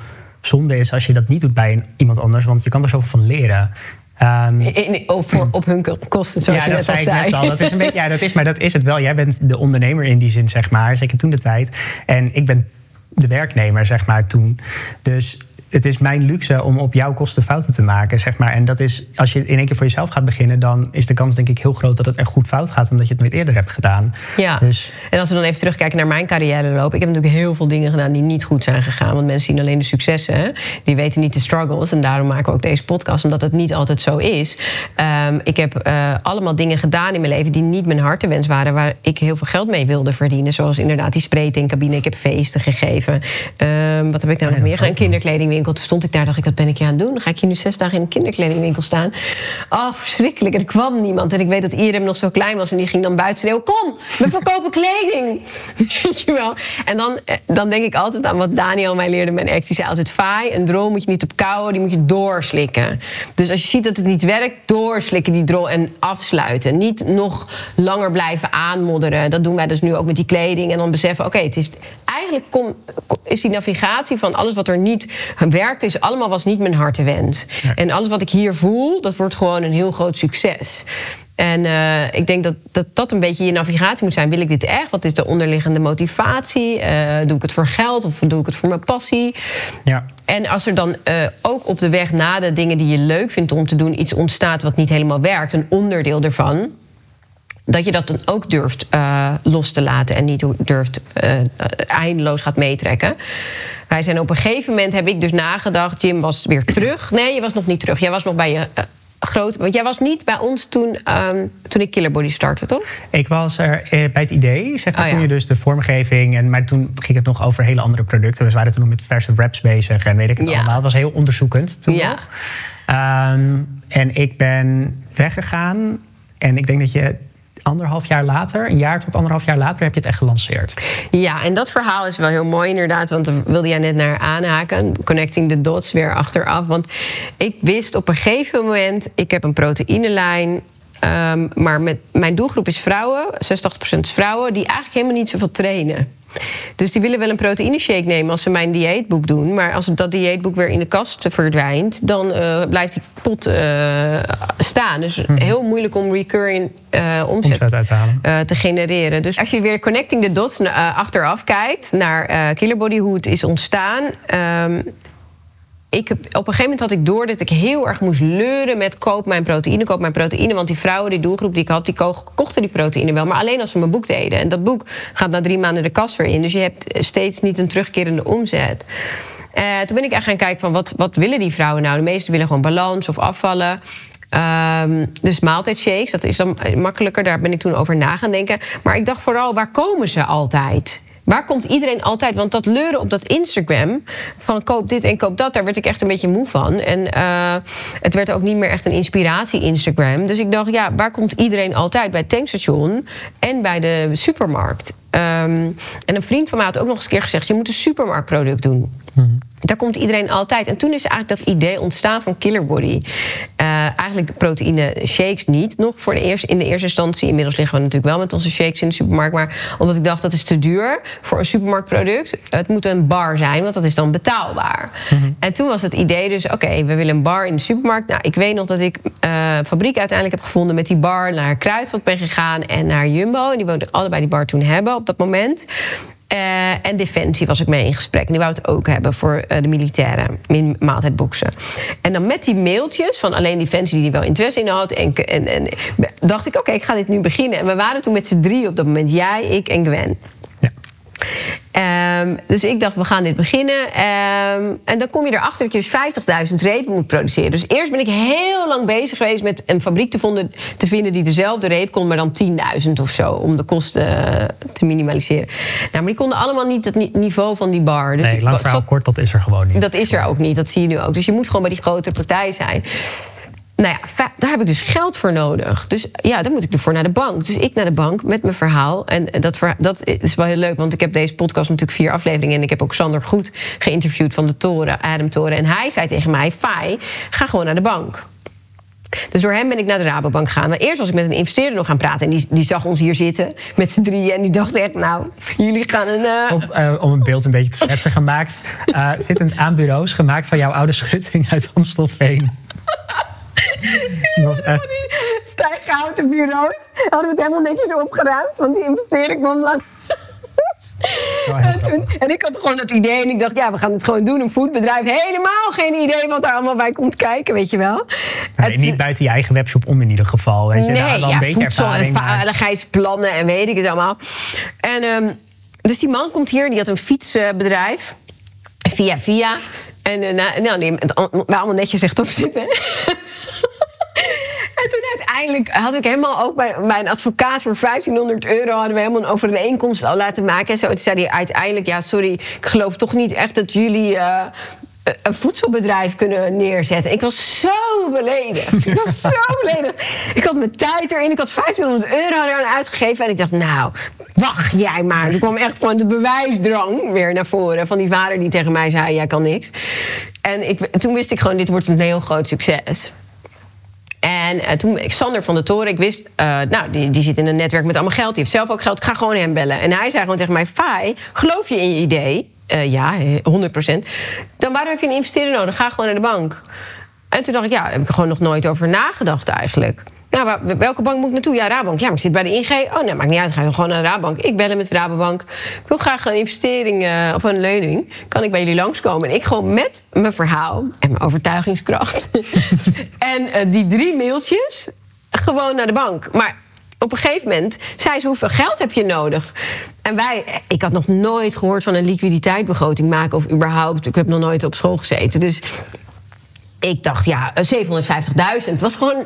zonde is als je dat niet doet bij een, iemand anders. Want je kan er zoveel van leren. Ehm, In- in- op, voor, op hun kosten, zoals ja, je dat al zei ik net al. Dat is een beetje, ja, dat is, maar dat is het wel. Jij bent de ondernemer in die zin, zeg maar. Zeker toen de tijd. En ik ben de werknemer, zeg maar, toen. Dus het is mijn luxe om op jouw kosten fouten te maken, zeg maar. En dat is, als je in één keer voor jezelf gaat beginnen, dan is de kans denk ik heel groot dat het echt goed fout gaat, omdat je het nooit eerder hebt gedaan. Ja. Dus... En als we dan even terugkijken naar mijn carrière loop, ik heb natuurlijk heel veel dingen gedaan die niet goed zijn gegaan. Want mensen zien alleen de successen, die weten niet de struggles. En daarom maken we ook deze podcast, omdat het niet altijd zo is. Um, ik heb uh, allemaal dingen gedaan in mijn leven die niet mijn hartewens waren, waar ik heel veel geld mee wilde verdienen. Zoals inderdaad die cabine. Ik heb feesten gegeven. Um, wat heb ik nou nog meer gedaan? Een kinderkledingwinkel. Toen stond ik daar, dacht ik, wat ben ik hier aan het doen? Dan ga ik hier nu zes dagen in een kinderkledingwinkel staan. Oh, verschrikkelijk. En er kwam niemand. En ik weet dat Irem nog zo klein was en die ging dan buiten schreeuwen: Kom, we verkopen kleding. Weet je wel? En dan, eh, dan denk ik altijd aan wat Daniel mij leerde, mijn ex. Die zei altijd: Faai, een droom moet je niet op kouwen, die moet je doorslikken. Dus als je ziet dat het niet werkt, doorslikken die droom en afsluiten. Niet nog langer blijven aanmodderen. Dat doen wij dus nu ook met die kleding. En dan beseffen: Oké, het is eigenlijk kom, is die navigatie van alles wat er niet werkt, is allemaal was niet mijn hartewens. Ja. En alles wat ik hier voel, dat wordt gewoon een heel groot succes. En uh, ik denk dat, dat dat een beetje je navigatie moet zijn. Wil ik dit echt? Wat is de onderliggende motivatie? Uh, doe ik het voor geld of doe ik het voor mijn passie? Ja. En als er dan uh, ook op de weg na de dingen die je leuk vindt om te doen, iets ontstaat wat niet helemaal werkt, een onderdeel ervan, dat je dat dan ook durft los te laten en niet durft eindeloos gaat meetrekken. Wij zijn op een gegeven moment heb ik dus nagedacht, Jim was weer terug. Nee, je was nog niet terug. Jij was nog bij je uh, groot. Want jij was niet bij ons toen, um, toen ik Killerbody startte, toch? Ik was er bij het idee, zeg maar, oh, ja. toen je dus de vormgeving. En, maar toen ging het nog over hele andere producten. We waren toen nog met verse wraps bezig en weet ik het ja. allemaal. Het was heel onderzoekend toen ja. nog. Um, en ik ben weggegaan. En ik denk dat je anderhalf jaar later, een jaar tot anderhalf jaar later, heb je het echt gelanceerd. Ja, en dat verhaal is wel heel mooi inderdaad, want daar wilde jij net naar aanhaken. Connecting the dots weer achteraf. Want ik wist op een gegeven moment, ik heb een proteïnelijn. Um, maar met, mijn doelgroep is vrouwen, 86% is vrouwen, die eigenlijk helemaal niet zoveel trainen. Dus die willen wel een proteïne shake nemen als ze mijn dieetboek doen. Maar als dat dieetboek weer in de kast verdwijnt, dan uh, blijft die pot uh, staan. Dus mm -hmm. heel moeilijk om recurring uh, omzet, te, halen. te genereren. Dus als je weer connecting the dots achteraf kijkt naar Killerbody, hoe het is ontstaan. Um, ik op een gegeven moment had ik door dat ik heel erg moest leuren met koop mijn proteïne, koop mijn proteïne. Want die vrouwen, die doelgroep die ik had, die kochten die proteïne wel. Maar alleen als ze mijn boek deden. En dat boek gaat na drie maanden de kast weer in. Dus je hebt steeds niet een terugkerende omzet. Uh, toen ben ik echt gaan kijken van wat, wat willen die vrouwen nou? De meesten willen gewoon balans of afvallen. Um, dus maaltijdshakes, dat is dan makkelijker. Daar ben ik toen over na gaan denken. Maar ik dacht vooral, waar komen ze altijd? Waar komt iedereen altijd? Want dat leuren op dat Instagram van koop dit en koop dat, daar werd ik echt een beetje moe van. En uh, het werd ook niet meer echt een inspiratie Instagram. Dus ik dacht, ja, waar komt iedereen altijd? Bij het tankstation en bij de supermarkt. Um, en een vriend van mij had ook nog eens een keer gezegd: je moet een supermarktproduct doen. Daar komt iedereen altijd. En toen is eigenlijk dat idee ontstaan van Killer Body. Uh, eigenlijk proteïne shakes niet nog voor de eerste, in de eerste instantie. Inmiddels liggen we natuurlijk wel met onze shakes in de supermarkt. Maar omdat ik dacht dat is te duur voor een supermarktproduct. Het moet een bar zijn, want dat is dan betaalbaar. Mm-hmm. En toen was het idee dus: oké, okay, we willen een bar in de supermarkt. Nou, ik weet nog dat ik uh, fabriek uiteindelijk heb gevonden met die bar naar Kruidvat ben gegaan en naar Jumbo. En die woonden allebei die bar toen hebben op dat moment. Uh, en Defensie was ik mee in gesprek. En die wou het ook hebben voor uh, de militairen in maaltijdboxen. En dan met die mailtjes van alleen Defensie die wel interesse in had. En, en, en dacht ik, oké, ik ga dit nu beginnen. En we waren toen met z'n drie op dat moment. Jij, ik en Gwen. Um, dus ik dacht, we gaan dit beginnen. Um, en dan kom je erachter dat je dus 50.000 repen moet produceren. Dus eerst ben ik heel lang bezig geweest met een fabriek te, vonden, te vinden die dezelfde reep kon, maar dan 10.000 of zo. Om de kosten uh, te minimaliseren. Nou, maar die konden allemaal niet het niveau van die bar. Dus nee, lang verhaal kort, dat is er gewoon niet. Dat is er ook niet, dat zie je nu ook. Dus je moet gewoon bij die grotere partij zijn. Nou ja, daar heb ik dus geld voor nodig. Dus ja, dan moet ik ervoor naar de bank. Dus ik naar de bank met mijn verhaal. En dat, dat is wel heel leuk, want ik heb deze podcast natuurlijk vier afleveringen. En ik heb ook Sander Goed geïnterviewd van de Toren, Adam Toren. En hij zei tegen mij: Fai, ga gewoon naar de bank. Dus door hem ben ik naar de Rabobank gegaan. Maar eerst was ik met een investeerder nog gaan praten. En die, die zag ons hier zitten met z'n drieën. En die dacht echt, nou, jullie gaan een... Uh... Op, uh, om een beeld een beetje te schetsen gemaakt. Uh, zittend aan bureaus, gemaakt van jouw oude schutting uit Amstelveen. Dat echt... Die stijghouten bureaus hadden we het helemaal netjes opgeruimd. Want die investeerder kwam langs. En, toen, en ik had gewoon het idee en ik dacht, ja, we gaan het gewoon doen. Een foodbedrijf, helemaal geen idee wat daar allemaal bij komt kijken, weet je wel. Nee, Het- niet buiten je eigen webshop om in ieder geval. Weet je, Daar Nee, wel ja, een beetje voedsel ervaring. en en weet ik het allemaal. En ehm, dus die man komt hier, die had een fietsbedrijf. Via via. En uh, nou, nou, met al- wij allemaal netjes rechtop zitten. En toen uiteindelijk had ik helemaal ook bij, een advocaat voor 1500 euro hadden we helemaal een overeenkomst al laten maken. En zo toen zei hij uiteindelijk: Ja, sorry, ik geloof toch niet echt dat jullie. eh, een voedselbedrijf kunnen neerzetten. Ik was zo beledigd. Ik was zo beledigd. Ik had mijn tijd erin. Ik had 1500 euro eraan uitgegeven. En ik dacht, nou, wacht jij maar. Er kwam echt gewoon de bewijsdrang weer naar voren. Van die vader die tegen mij zei, jij kan niks. En ik, toen wist ik gewoon, dit wordt een heel groot succes. En eh, toen, Sander van de Toren, ik wist, eh, nou, die, die zit in een netwerk met allemaal geld. Die heeft zelf ook geld. Ik ga gewoon hem bellen. En hij zei gewoon tegen mij: Fai, geloof je in je idee? Eh, ja, eh, 100%. Dan waarom heb je een investeerder nodig? Ga gewoon naar de bank. En toen dacht ik: ja, daar heb ik er gewoon nog nooit over nagedacht eigenlijk. Nou, welke bank moet ik naartoe? Ja, Rabank. Ja, maar ik zit bij de ING. Oh, nee, maakt niet uit. Ga gewoon naar de Rabank. Ik bellen met de Rabobank. Ik wil graag een investering eh, of een lening. Kan ik bij jullie langskomen? En ik gewoon met mijn verhaal en mijn overtuigingskracht. en eh, die drie mailtjes gewoon naar de bank. Maar op een gegeven moment zei ze: hoeveel geld heb je nodig? En wij, ik had nog nooit gehoord van een liquiditeitsbegroting maken of überhaupt. Ik heb nog nooit op school gezeten. Dus ik dacht, ja, eh, 750.000. Het was gewoon.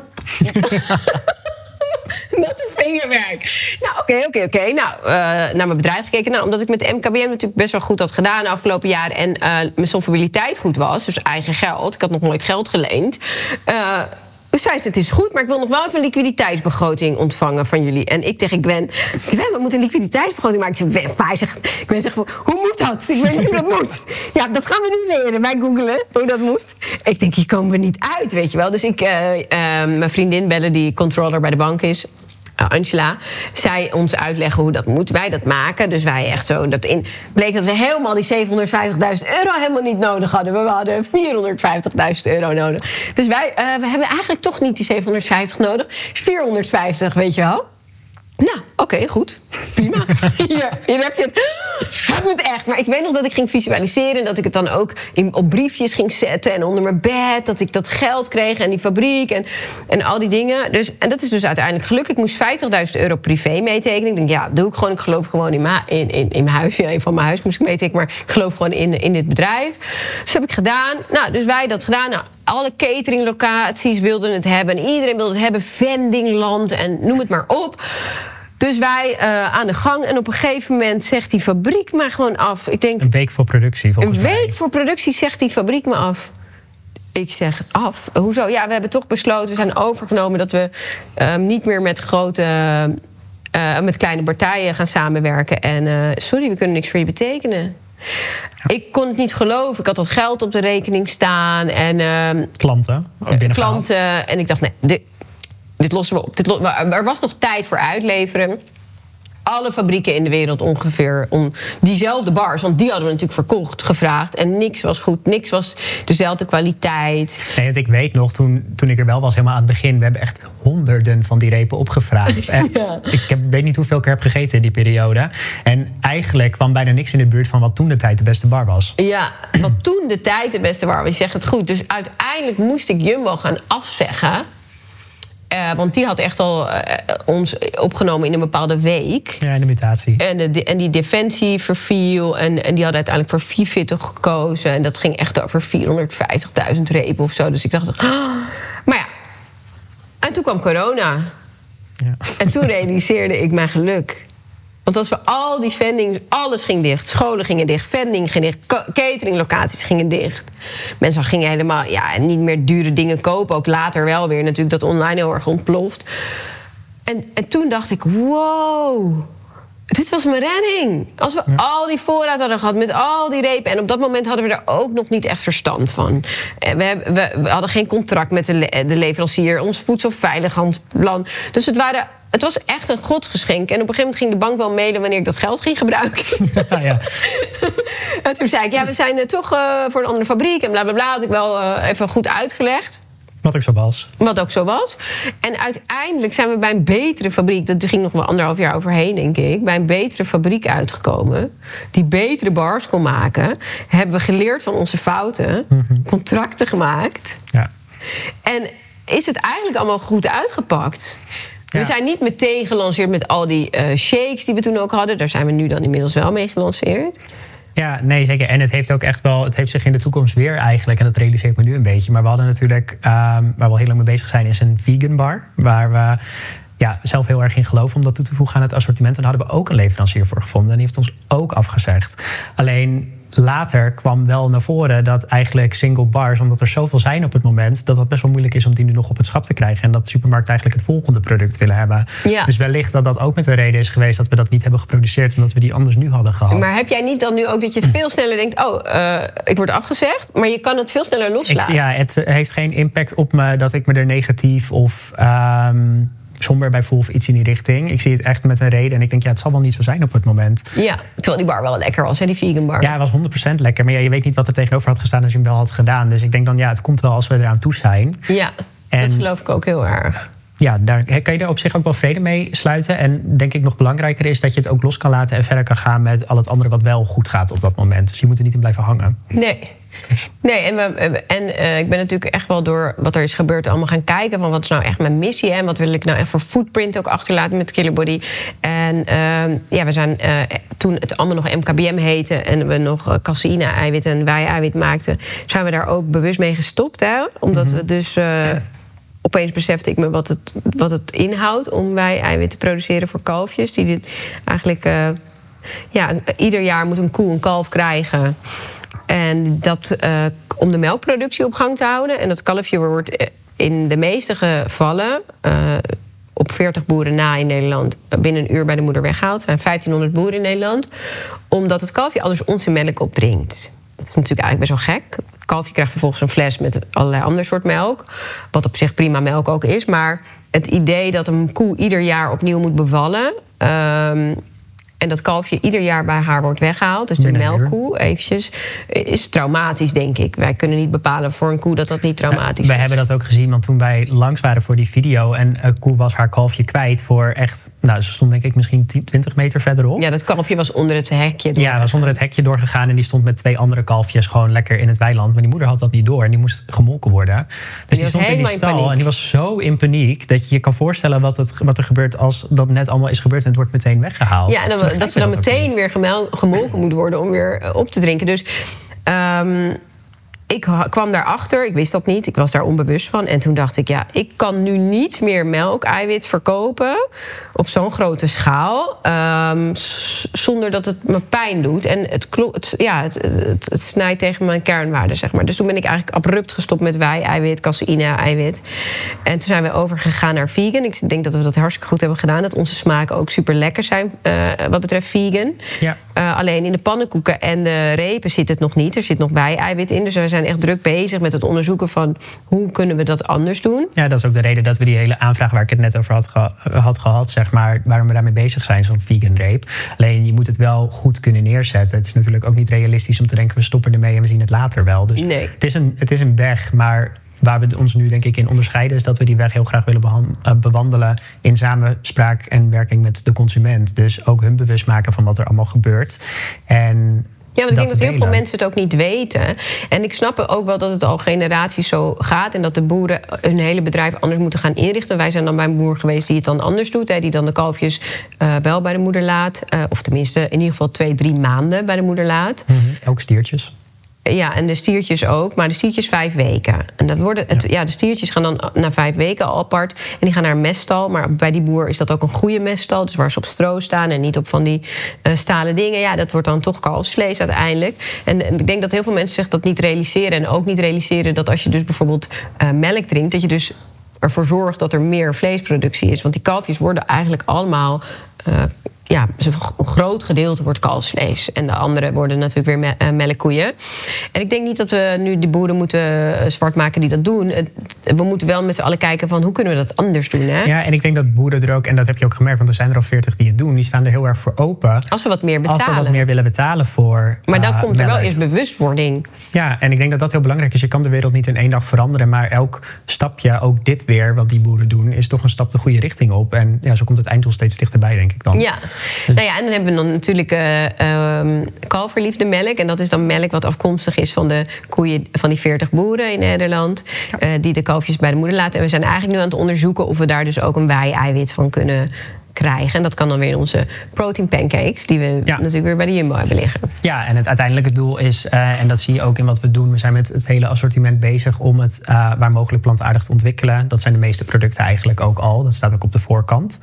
Natte vingerwerk. Nou, oké, oké, oké. Nou, eh, naar mijn bedrijf gekeken. Nou, omdat ik met MKBM natuurlijk best wel goed had gedaan de afgelopen jaren. En eh, mijn solvabiliteit goed was, dus eigen geld. Ik had nog nooit geld geleend. Eh, dus zei ze, het is goed, maar ik wil nog wel even een liquiditeitsbegroting ontvangen van jullie. En ik tegen Gwen, Gwen, we moeten een liquiditeitsbegroting maken. Ik zeg, Gwen, zegt, Gwen zegt, hoe moet dat? Ik weet niet hoe dat moet. Ja, dat gaan we nu leren. Wij googelen hoe dat moet. Ik denk, hier komen we niet uit, weet je wel. Dus ik, eh, eh, mijn vriendin bellen, die controller bij de bank is... Uh, Angela, zij ons uitleggen hoe dat moet. Wij dat maken. Dus wij echt zo. Dat in, bleek dat we helemaal die 750.000 euro helemaal niet nodig hadden. We hadden 450.000 euro nodig. Dus wij uh, we hebben eigenlijk toch niet die 750 nodig. 450, weet je wel. Nou, oké, goed. Prima. Hier, hier heb je het. Heb het echt. Maar ik weet nog dat ik ging visualiseren. En dat ik het dan ook in, op briefjes ging zetten. En onder mijn bed. Dat ik dat geld kreeg. En die fabriek. En, en al die dingen. Dus, en dat is dus uiteindelijk gelukt. Ik moest 50.000 euro privé meetekenen. Ik denk, ja, doe ik gewoon. Ik geloof gewoon in, in, in, in mijn huis. Ja, in van mijn huis moest ik meetekenen. Maar ik geloof gewoon in, in dit bedrijf. Dus heb ik gedaan. Nou, dus wij dat gedaan. Nou, alle cateringlocaties wilden het hebben. En iedereen wilde het hebben. Vendingland en noem het maar op. Dus wij uh, aan de gang. En op een gegeven moment zegt die fabriek maar gewoon af. Ik denk, een week voor productie, volgens Een mij. week voor productie zegt die fabriek me af. Ik zeg af. Hoezo? Ja, we hebben toch besloten, we zijn overgenomen dat we uh, niet meer met grote. Uh, met kleine partijen gaan samenwerken. En sorry, we kunnen niks voor je betekenen. Ik kon het niet geloven. Ik had wat geld op de rekening staan. En, uh, klanten. klanten. En ik dacht, nee, dit, dit lossen we op. Dit er was nog tijd voor uitleveren. Alle fabrieken in de wereld ongeveer om diezelfde bars. Want die hadden we natuurlijk verkocht, gevraagd. En niks was goed, niks was dezelfde kwaliteit. Nee, want ik weet nog, toen, toen ik er wel was, helemaal aan het begin... we hebben echt honderden van die repen opgevraagd. Echt, ja. Ik heb, weet niet hoeveel keer heb gegeten in die periode. En eigenlijk kwam bijna niks in de buurt van wat toen de tijd de beste bar was. Ja, wat toen de tijd de beste bar was. Je zegt het goed. Dus uiteindelijk moest ik Jumbo gaan afzeggen... Uh, want die had echt al uh, ons opgenomen in een bepaalde week. Ja, in de mutatie. En, de, en die defensie verviel. En, en die hadden uiteindelijk voor 440 gekozen. En dat ging echt over 450.000 repen of zo. Dus ik dacht, oh. maar ja. En toen kwam corona. Ja. En toen realiseerde ik mijn geluk. Want als we al die vendings, alles ging dicht. Scholen gingen dicht, vending ging dicht, cateringlocaties gingen dicht. Mensen gingen helemaal ja, niet meer dure dingen kopen. Ook later wel weer natuurlijk dat online heel erg ontploft. En, en toen dacht ik, wow, dit was mijn redding. Als we ja. al die voorraad hadden gehad met al die repen. En op dat moment hadden we er ook nog niet echt verstand van. We, hebben, we, we hadden geen contract met de, le de leverancier. Ons voedselveiligheidsplan. Dus het waren het was echt een godsgeschenk. En op een gegeven moment ging de bank wel mailen wanneer ik dat geld ging gebruiken. Ja, ja. en toen zei ik, ja, we zijn uh, toch uh, voor een andere fabriek en bla bla bla. Had ik wel uh, even goed uitgelegd. Wat ook zo was. Wat ook zo was. En uiteindelijk zijn we bij een betere fabriek, dat ging nog wel anderhalf jaar overheen, denk ik, bij een betere fabriek uitgekomen. Die betere bars kon maken. Hebben we geleerd van onze fouten, contracten gemaakt. Ja. En is het eigenlijk allemaal goed uitgepakt? We zijn niet meteen gelanceerd met al die eh, shakes die we toen ook hadden. Daar zijn we nu dan inmiddels wel mee gelanceerd. Ja, nee, zeker. En het heeft ook echt wel, het heeft zich in de toekomst weer eigenlijk, en dat realiseer ik me nu een beetje. Maar we hadden natuurlijk, ehm, waar we al heel lang mee bezig zijn, is een vegan bar. Waar we ja, zelf heel erg in geloven om dat toe te voegen aan het assortiment. En daar hadden we ook een leverancier voor gevonden. En die heeft ons ook afgezegd. Alleen later kwam wel naar voren dat eigenlijk single bars, omdat er zoveel zijn op het moment, dat het best wel moeilijk is om die nu nog op het schap te krijgen. En dat de supermarkt eigenlijk het volgende product willen hebben. Ja. Dus wellicht dat dat ook met een reden is geweest dat we dat niet hebben geproduceerd, omdat we die anders nu hadden gehad. Maar heb jij niet dan nu ook dat je veel sneller denkt: oh, eh, ik word afgezegd, maar je kan het veel sneller Ik, loslaten? ja, het eh, heeft geen impact op me dat ik me er negatief of ehm, somber bij voel of iets in die richting. Ik zie het echt met een reden en ik denk, ja, het zal wel niet zo zijn op het moment. Ja, terwijl die bar wel lekker was, hè, die vegan bar. Ja, het was 100% lekker, maar ja, je weet niet wat er tegenover had gestaan als je hem wel had gedaan. Dus ik denk dan, ja, het komt wel als we eraan toe zijn. Ja, En- dat geloof ik ook heel erg. Ja, daar kan je er op zich ook wel vrede mee sluiten. En denk ik nog belangrijker is dat je het ook los kan laten en verder kan gaan met al het andere wat wel goed gaat op dat moment. Dus je moet er niet in blijven hangen. Nee. Nee, en, we, en eh, ik ben natuurlijk echt wel door wat er is gebeurd allemaal gaan kijken. Van wat is nou echt mijn missie en wat wil ik nou echt voor footprint ook achterlaten met Killer Body. En ehm, ja, we zijn eh, toen het allemaal nog MKBM heette en we nog eh, caseïne-eiwit en wij-eiwit maakten, zijn we daar ook bewust mee gestopt. Hè? Omdat we dus. Opeens besefte ik me wat het, wat het inhoudt om wij-eiwit te produceren voor kalfjes. Die dit eigenlijk ja, ieder jaar moet een koe een kalf krijgen. En dat eh, om de melkproductie op gang te houden. En dat kalfje wordt eh, in de meeste gevallen eh, op 40 boeren na in Nederland binnen een uur bij de moeder weggehaald. Er zijn 1500 boeren in Nederland. Omdat het kalfje anders onze melk opdrinkt. Dat is natuurlijk eigenlijk best wel gek. Het kalfje krijgt vervolgens een fles met allerlei ander soort melk. Wat op zich prima melk ook is. Maar het idee dat een koe ieder jaar opnieuw moet bevallen. ehm, en dat kalfje ieder jaar bij haar wordt weggehaald. Dus de Binnen melkkoe eventjes. Is traumatisch, denk ik. Wij kunnen niet bepalen voor een koe dat dat niet traumatisch is. hebben dat ook gezien, want toen wij langs waren voor die video... en een koe was haar kalfje kwijt voor echt... Nou, ze stond denk ik misschien 10, 20 meter verderop. Ja, dat kalfje was onder het hekje. door. Ja, was onder het hekje doorgegaan en die stond met twee andere kalfjes gewoon lekker in het weiland. Maar die moeder had dat niet door en die moest gemolken worden. Dus die, stond in die in stal en die was zo in paniek dat je je kan voorstellen wat, het, wat er gebeurt als dat net allemaal is gebeurd en het wordt meteen weggehaald. Ja, en dan, dat ze dan meteen weer gemolken moet worden om weer eh, op te drinken. Dus ehm, ik kwam daarachter, ik wist dat niet, ik was daar onbewust van. En toen dacht ik, ja, ik kan nu niet meer melk, eiwit verkopen op zo'n grote schaal. ehm, zonder dat het me pijn doet. En het, klo- het, ja, het, het, het snijdt tegen mijn kernwaarden, zeg maar. Dus toen ben ik eigenlijk abrupt gestopt met wij, eiwit, caseïne, eiwit. En toen zijn we overgegaan naar vegan. Ik denk dat we dat hartstikke goed hebben gedaan. Dat onze smaken ook super lekker zijn eh, wat betreft vegan. Ja. Eh, alleen in de pannenkoeken en de repen zit het nog niet. Er zit nog wij-eiwit in. Dus we zijn echt druk bezig met het onderzoeken van hoe kunnen we dat anders doen. Ja, dat is ook de reden dat we die hele aanvraag waar ik het net over had, had gehad, zeg maar, waarom we daarmee bezig zijn, zo'n vegan reep. Alleen je moet het wel goed kunnen neerzetten. Het is natuurlijk ook niet realistisch om te denken, we stoppen ermee en we zien het later wel. Dus Nee. het, is een, het is een weg, maar waar we ons nu denk ik in onderscheiden, is dat we die weg heel graag willen eh, bewandelen in samenspraak en werking met de consument. Dus ook hun bewust maken van wat er allemaal gebeurt. En Ja, want ik denk dat heel veel mensen het ook niet weten. En ik snap ook wel dat het al generaties zo gaat. En dat de boeren hun hele bedrijf anders moeten gaan inrichten. Wij zijn dan bij een boer geweest die het dan anders doet. Hè, die dan de kalfjes eh, wel bij de moeder laat. eh, of tenminste in ieder geval twee, drie maanden bij de moeder laat. Mhm, ook stiertjes. Ja, en de stiertjes ook, maar de stiertjes vijf weken. En dat worden het, ja. de stiertjes gaan dan na vijf weken al apart. En die gaan naar een meststal. Maar bij die boer is dat ook een goede meststal. Dus waar ze op stro staan en niet op van die eh, stalen dingen. Ja, dat wordt dan toch kalfsvlees uiteindelijk. En, en ik denk dat heel veel mensen zich dat niet realiseren. En ook niet realiseren dat als je dus bijvoorbeeld eh, melk drinkt... dat je dus ervoor zorgt dat er meer vleesproductie is. Want die kalfjes worden eigenlijk allemaal... eh, ja, een groot gedeelte wordt kalfsvlees. En de andere worden natuurlijk weer me uh, melkkoeien. En ik denk niet dat we nu die boeren moeten zwart maken die dat doen. we moeten wel met z'n allen kijken van hoe kunnen we dat anders doen. Hè? Ja, en ik denk dat boeren er ook, en dat heb je ook gemerkt, want er zijn er al veertig die het doen, die staan er heel erg voor open. Als we wat meer betalen. Als we wat meer willen betalen voor. Maar dan komt er wel eerst bewustwording. Ja, en ik denk dat dat heel belangrijk is. Je kan de wereld niet in één dag veranderen, maar elk stapje, ook dit weer, wat die boeren doen, is toch een stap de goede richting op. En ja, zo komt het einddoel steeds dichterbij, denk ik dan. Ja, dus- nou ja, en dan hebben we dan natuurlijk uh, um, kalverliefde melk. En dat is dan melk wat afkomstig is van de koeien van die 40 boeren in Nederland. Uh, die de kalfjes bij de moeder laten. En we zijn eigenlijk nu aan het onderzoeken of we daar dus ook een wei-eiwit van kunnen krijgen. En dat kan dan weer in onze protein pancakes, die we natuurlijk weer bij de Jumbo hebben liggen. Ja, en het uiteindelijke doel is, uh, en dat zie je ook in wat we doen, we zijn met het hele assortiment bezig om het uh, waar mogelijk plantaardig te ontwikkelen. Dat zijn de meeste producten eigenlijk ook al. Dat staat ook op de voorkant.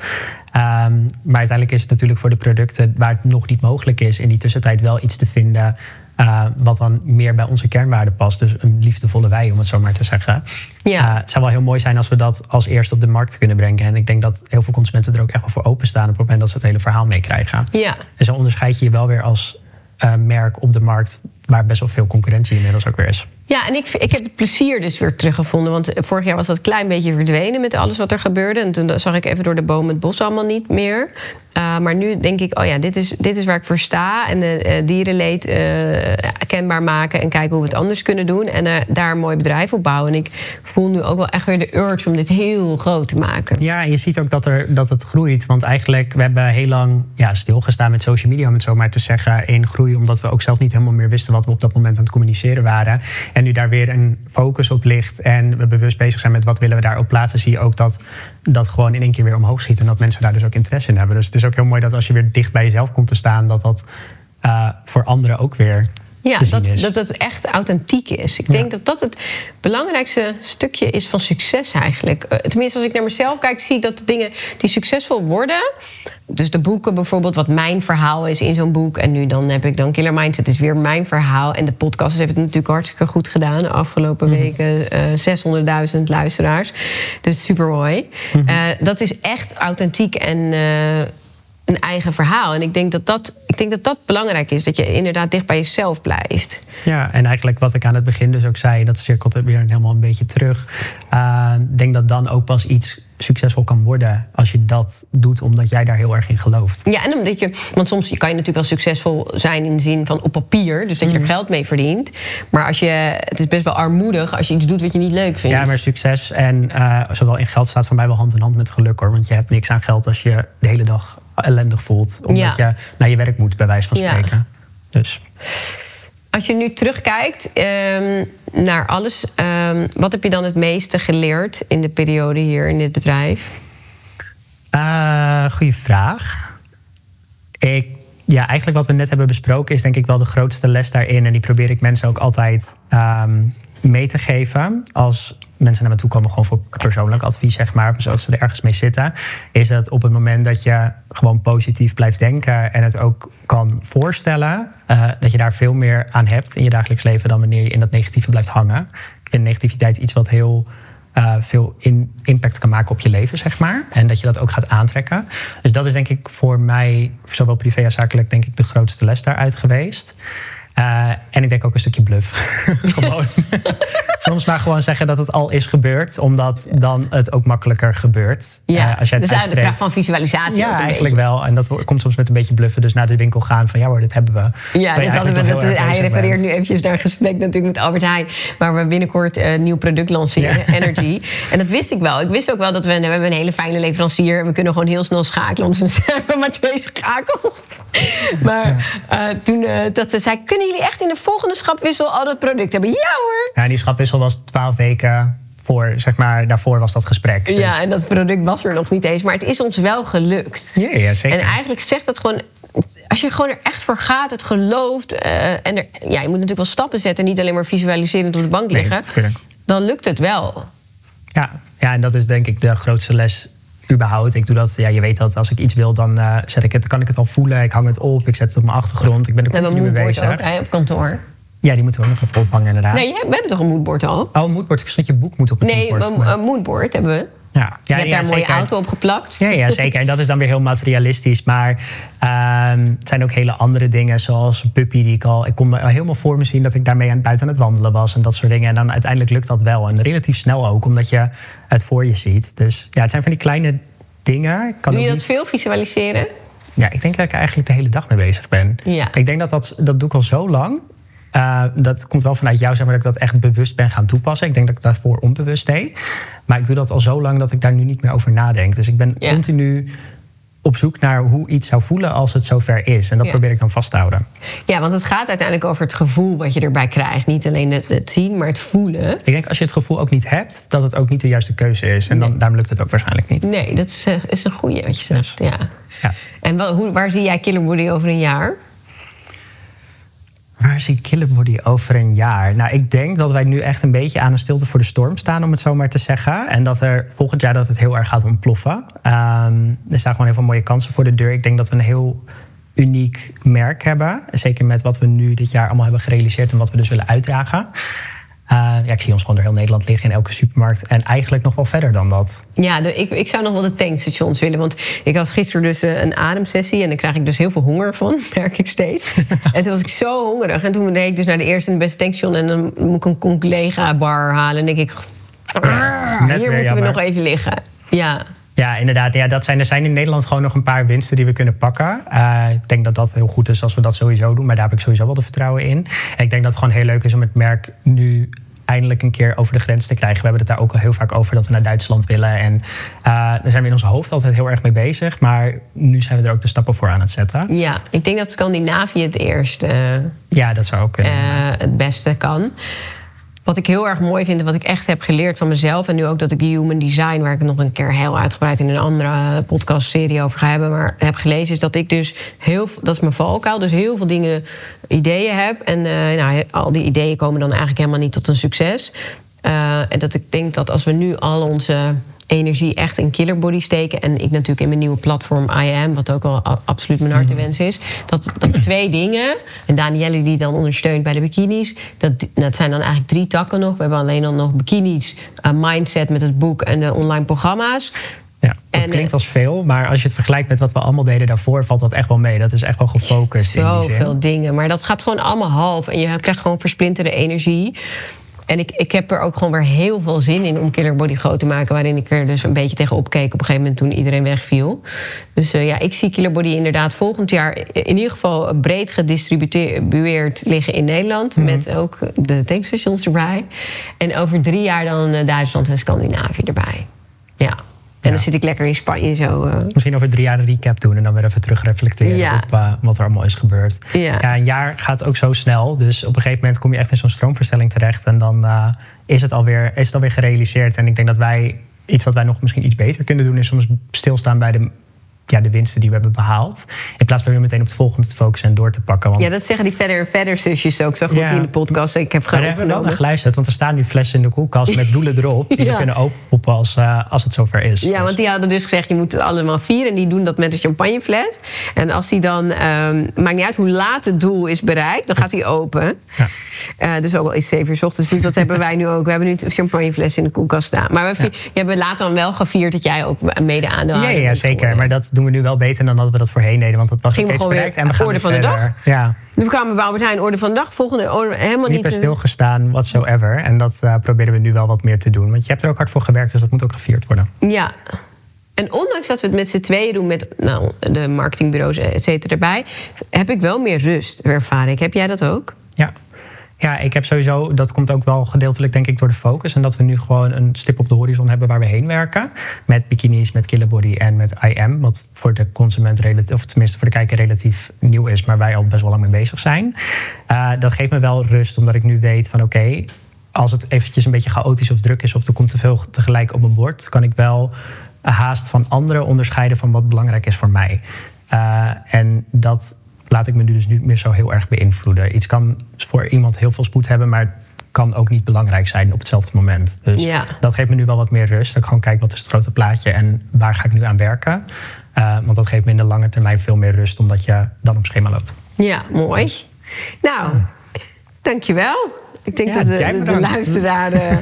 Um, maar uiteindelijk is het natuurlijk voor de producten waar het nog niet mogelijk is, in die tussentijd wel iets te vinden uh, wat dan meer bij onze kernwaarden past. Dus een liefdevolle wij, om het zo maar te zeggen. Ja. Uh, het zou wel heel mooi zijn als we dat als eerste op de markt kunnen brengen. En ik denk dat heel veel consumenten er ook echt wel voor openstaan op het moment dat ze het hele verhaal meekrijgen. Ja. En zo onderscheid je je wel weer als uh, merk op de markt, waar best wel veel concurrentie inmiddels ook weer is. Ja, en ik, ik heb het plezier dus weer teruggevonden. Want vorig jaar was dat klein beetje verdwenen met alles wat er gebeurde. En toen zag ik even door de bomen het bos allemaal niet meer. Uh, maar nu denk ik, oh ja, dit is, dit is waar ik voor sta. En uh, dierenleed kenbaar maken en kijken hoe we het anders kunnen doen. En daar een mooi bedrijf op bouwen. En ik voel nu ook wel echt weer de urge om dit heel groot te maken. Ja, je ziet ook dat, er, dat het groeit. Want eigenlijk, we hebben heel lang ja, stilgestaan met social media, om het zo maar te zeggen, in groei. Omdat we ook zelf niet helemaal meer wisten wat we op dat moment aan het communiceren waren. En nu daar weer een focus op ligt en we bewust bezig zijn met wat willen we daarop plaatsen, zie je ook dat dat gewoon in één keer weer omhoog schiet. En dat mensen daar dus ook interesse in hebben. Dus het is ook heel mooi dat als je weer dicht bij jezelf komt te staan, dat dat uh, voor anderen ook weer. Ja, dat, dat het echt authentiek is. Ik ja. denk dat dat het belangrijkste stukje is van succes eigenlijk. Uh, tenminste, als ik naar mezelf kijk, zie ik dat de dingen die succesvol worden. Dus de boeken bijvoorbeeld, wat mijn verhaal is in zo'n boek. En nu dan heb ik dan Killer Mindset, is weer mijn verhaal. En de podcast heeft het natuurlijk hartstikke goed gedaan. De afgelopen mm-hmm. weken uh, 600.000 luisteraars. Dus super mooi. Mm-hmm. Uh, dat is echt authentiek en uh, een eigen verhaal. En ik denk dat dat, ik denk dat dat belangrijk is. Dat je inderdaad dicht bij jezelf blijft. Ja, en eigenlijk wat ik aan het begin dus ook zei... dat cirkelt het weer helemaal een beetje terug. Uh, ik denk dat dan ook pas iets succesvol kan worden als je dat doet omdat jij daar heel erg in gelooft. Ja, en omdat je, want soms kan je natuurlijk wel succesvol zijn in de zin van op papier, dus dat je er geld mee verdient. Maar als je, het is best wel armoedig als je iets doet wat je niet leuk vindt. Ja, maar succes en uh, zowel in geld staat voor mij wel hand in hand met geluk hoor. Want je hebt niks aan geld als je de hele dag ellendig voelt, omdat je naar je werk moet, bij wijze van spreken. Dus. Als je nu terugkijkt um, naar alles, um, wat heb je dan het meeste geleerd in de periode hier in dit bedrijf? Uh, goeie vraag. Ik, ja, eigenlijk wat we net hebben besproken is denk ik wel de grootste les daarin. En die probeer ik mensen ook altijd um, mee te geven. Als mensen naar me toe komen gewoon voor persoonlijk advies, zeg maar, zoals ze er ergens mee zitten, is dat op het moment dat je gewoon positief blijft denken en het ook kan voorstellen, uh, dat je daar veel meer aan hebt in je dagelijks leven dan wanneer je in dat negatieve blijft hangen. Ik vind negativiteit iets wat heel uh, veel impact kan maken op je leven, zeg maar. En dat je dat ook gaat aantrekken. Dus dat is denk ik voor mij, zowel privé als zakelijk, denk ik de grootste les daaruit geweest. Uh, en ik denk ook een stukje bluff. gewoon. Soms maar gewoon zeggen dat het al is gebeurd, omdat dan het ook makkelijker gebeurt. Ja, uh, als jij het dus uit de kracht van visualisatie. Ja, eigenlijk wel. En dat komt soms met een beetje bluffen. Dus naar de winkel gaan van ja hoor, dit hebben we. Ja, dit hadden we. Dat, hij refereert nu eventjes naar een gesprek natuurlijk met Albert Heijn, waar we binnenkort een nieuw product lanceren, ja. Energy. En dat wist ik wel. Ik wist ook wel dat we, we hebben een hele fijne leverancier en we kunnen gewoon heel snel schakelen. We hebben maar twee schakels. Maar uh, toen dat ze zei, kunnen jullie echt in de volgende schapwissel al dat product hebben? Ja hoor! Ja, die schapwissel was twaalf weken voor, zeg maar, daarvoor was dat gesprek. Dus. Ja, en dat product was er nog niet eens. Maar het is ons wel gelukt. Ja, ja zeker. En eigenlijk zegt dat gewoon... Als je gewoon er echt voor gaat, het gelooft... Uh, en er, ja, je moet natuurlijk wel stappen zetten... niet alleen maar visualiserend op de bank liggen... Nee, dan lukt het wel. Ja, ja, en dat is denk ik de grootste les überhaupt. Ik doe dat, ja, je weet dat als ik iets wil, dan uh, zet ik het, kan ik het al voelen. Ik hang het op, ik zet het op mijn achtergrond. Ik ben er continu mee bezig. ook hè, op kantoor. Ja, die moeten we ook nog even ophangen inderdaad. Nee, we hebben toch een moodboard al? Oh, een moodboard. Ik je boek moet op het nee, moodboard. Nee, een moodboard hebben we. Ja, je hebt daar een mooie auto op geplakt. Ja, ja, zeker. En dat is dan weer heel materialistisch. Maar ehm, het zijn ook hele andere dingen, zoals een puppy die ik al... Ik kon me helemaal voor me zien dat ik daarmee aan, buiten aan het wandelen was en dat soort dingen. En dan uiteindelijk lukt dat wel. En relatief snel ook, omdat je het voor je ziet. Dus ja, het zijn van die kleine dingen. Kan Doe je dat veel visualiseren? Ja, ik denk dat ik er eigenlijk de hele dag mee bezig ben. Ja. Ik denk dat dat, dat doe ik al zo lang. Uh, dat komt wel vanuit jou, zeg maar, dat ik dat echt bewust ben gaan toepassen. Ik denk dat ik daarvoor onbewust deed. Maar ik doe dat al zo lang dat ik daar nu niet meer over nadenk. Dus ik ben continu op zoek naar hoe iets zou voelen als het zover is. En dat probeer ik dan vast te houden. Ja, want het gaat uiteindelijk over het gevoel wat je erbij krijgt. Niet alleen het, zien, maar het voelen. Ik denk als je het gevoel ook niet hebt, dat het ook niet de juiste keuze is. En dan, daarom lukt het ook waarschijnlijk niet. Nee, dat is, eh, is een goede wat je zegt. Ja. ja. En wel, hoe, waar zie jij Killer Body over een jaar? Waar zie Killerbody over een jaar? Nou, ik denk dat wij nu echt een beetje aan een stilte voor de storm staan, om het zo maar te zeggen. En dat er volgend jaar dat het heel erg gaat ontploffen. Um, er staan gewoon heel veel mooie kansen voor de deur. Ik denk dat we een heel uniek merk hebben. Zeker met wat we nu dit jaar allemaal hebben gerealiseerd en wat we dus willen uitdragen. Uh, ja, ik zie ons gewoon door heel Nederland liggen in elke supermarkt. En eigenlijk nog wel verder dan dat. Ja, ik, ik zou nog wel de tankstations willen. Want ik had gisteren dus uh, een ademsessie. En daar krijg ik dus heel veel honger van, merk ik steeds. en toen was ik zo hongerig. En toen reed ik dus naar de eerste en beste tankstation. En dan moet ik een collega bar halen. En denk ik, hier moeten we nog even liggen. Ja. Ja, inderdaad. Ja, dat zijn, er zijn in Nederland gewoon nog een paar winsten die we kunnen pakken. Uh, ik denk dat dat heel goed is als we dat sowieso doen. Maar daar heb ik sowieso wel de vertrouwen in. En ik denk dat het gewoon heel leuk is om het merk nu eindelijk een keer over de grens te krijgen. We hebben het daar ook al heel vaak over dat we naar Duitsland willen. En uh, daar zijn we in ons hoofd altijd heel erg mee bezig. Maar nu zijn we er ook de stappen voor aan het zetten. Ja, ik denk dat Scandinavië het eerste. Uh, ja, dat zou ook kunnen. Uh, het beste kan. Wat ik heel erg mooi vind en wat ik echt heb geleerd van mezelf. En nu ook dat ik die human design, waar ik nog een keer heel uitgebreid in een andere podcastserie over ga hebben, maar heb gelezen, is dat ik dus heel dat is mijn valkuil, dus heel veel dingen, ideeën heb. En uh, nou, al die ideeën komen dan eigenlijk helemaal niet tot een succes. Uh, en dat ik denk dat als we nu al onze energie echt in killerbody steken. En ik natuurlijk in mijn nieuwe platform I Am, wat ook wel absoluut mijn hartenwens is. Dat, dat twee dingen, en Danielle die dan ondersteunt bij de bikinis, dat, dat zijn dan eigenlijk drie takken nog. We hebben alleen dan nog bikinis, mindset met het boek en de online programma's. Ja, dat en, klinkt als veel, maar als je het vergelijkt met wat we allemaal deden daarvoor, valt dat echt wel mee. Dat is echt wel gefocust. Zoveel dingen, maar dat gaat gewoon allemaal half. En je krijgt gewoon versplinterde energie. En ik, ik heb er ook gewoon weer heel veel zin in om Killer Body groot te maken. Waarin ik er dus een beetje tegen opkeek op een gegeven moment toen iedereen wegviel. Dus uh, ja, ik zie Killer Body inderdaad volgend jaar in ieder geval breed gedistribueerd liggen in Nederland. Mhm. Met ook de tankstations erbij. En over drie jaar dan uh, Duitsland en Scandinavië erbij. Ja. En dan zit ik lekker in Spanje zo. Uh... Misschien over drie jaar een recap doen en dan weer even terug reflecteren op uh, wat er allemaal is gebeurd. Ja. ja. een jaar gaat ook zo snel. Dus op een gegeven moment kom je echt in zo'n stroomverstelling terecht. En dan uh, is, het alweer, is het alweer gerealiseerd. En ik denk dat wij iets wat wij nog misschien iets beter kunnen doen, is soms stilstaan bij de ja, de winsten die we hebben behaald. In plaats van weer meteen op het volgende te focussen en door te pakken. Want... Ja, dat zeggen die verder verder zusjes ook. Zo goed in de podcast. Ik heb gewoon. hebben wel naar geluisterd, want er staan nu flessen in de koelkast met doelen erop. Die we kunnen open als, uh, als het zover is. Ja, want die hadden dus gezegd: je moet het allemaal vieren. En die doen dat met een champagnefles. En als die dan, um, maakt niet uit hoe laat het doel is bereikt, dan gaat hij open. Ja. Uh, dus ook al is 7 uur s ochtends. Dus dat hebben wij nu ook. We hebben nu een champagnefles in de koelkast staan. Maar we, ja. we hebben later dan wel gevierd dat jij ook mede aan de Ja, ja, zeker. Maar dat doen we nu wel beter dan dat we dat voorheen deden. Want dat was Ging steeds bereikt. En we gaan orde van verder. de dag. Ja. We kwamen bij Albert Heijn, orde van de dag. Volgende orde, helemaal niet... Niet bij stilgestaan, whatsoever. En dat uh, proberen we nu wel wat meer te doen. Want je hebt er ook hard voor gewerkt, dus dat moet ook gevierd worden. Ja. En ondanks dat we het met z'n tweeën doen, met nou, de marketingbureaus, et cetera, erbij... heb ik wel meer rust ervaren. Heb jij dat ook? Ja. Ja, ik heb sowieso, dat komt ook wel gedeeltelijk denk ik door de focus. En dat we nu gewoon een stip op de horizon hebben waar we heen werken. Met bikinis, met Killerbody en met IM. Wat voor de consument, relatief, of tenminste voor de kijker relatief nieuw is. Maar wij al best wel lang mee bezig zijn. Uh, dat geeft me wel rust, omdat ik nu weet van oké... Als het eventjes een beetje chaotisch of druk is... of er komt te veel tegelijk op mijn bord... kan ik wel haast van anderen onderscheiden van wat belangrijk is voor mij. Uh, en dat laat ik me dus niet meer zo heel erg beïnvloeden. Iets kan voor iemand heel veel spoed hebben, maar kan ook niet belangrijk zijn op hetzelfde moment. Dus ja. dat geeft me nu wel wat meer rust. Dat ik gewoon kijk wat is het grote plaatje en waar ga ik nu aan werken. Uh, want dat geeft me in de lange termijn veel meer rust, omdat je dan op schema loopt. Ja, mooi. Dus. Nou, dankjewel. Ik denk ja, dat de, de, de luisteraar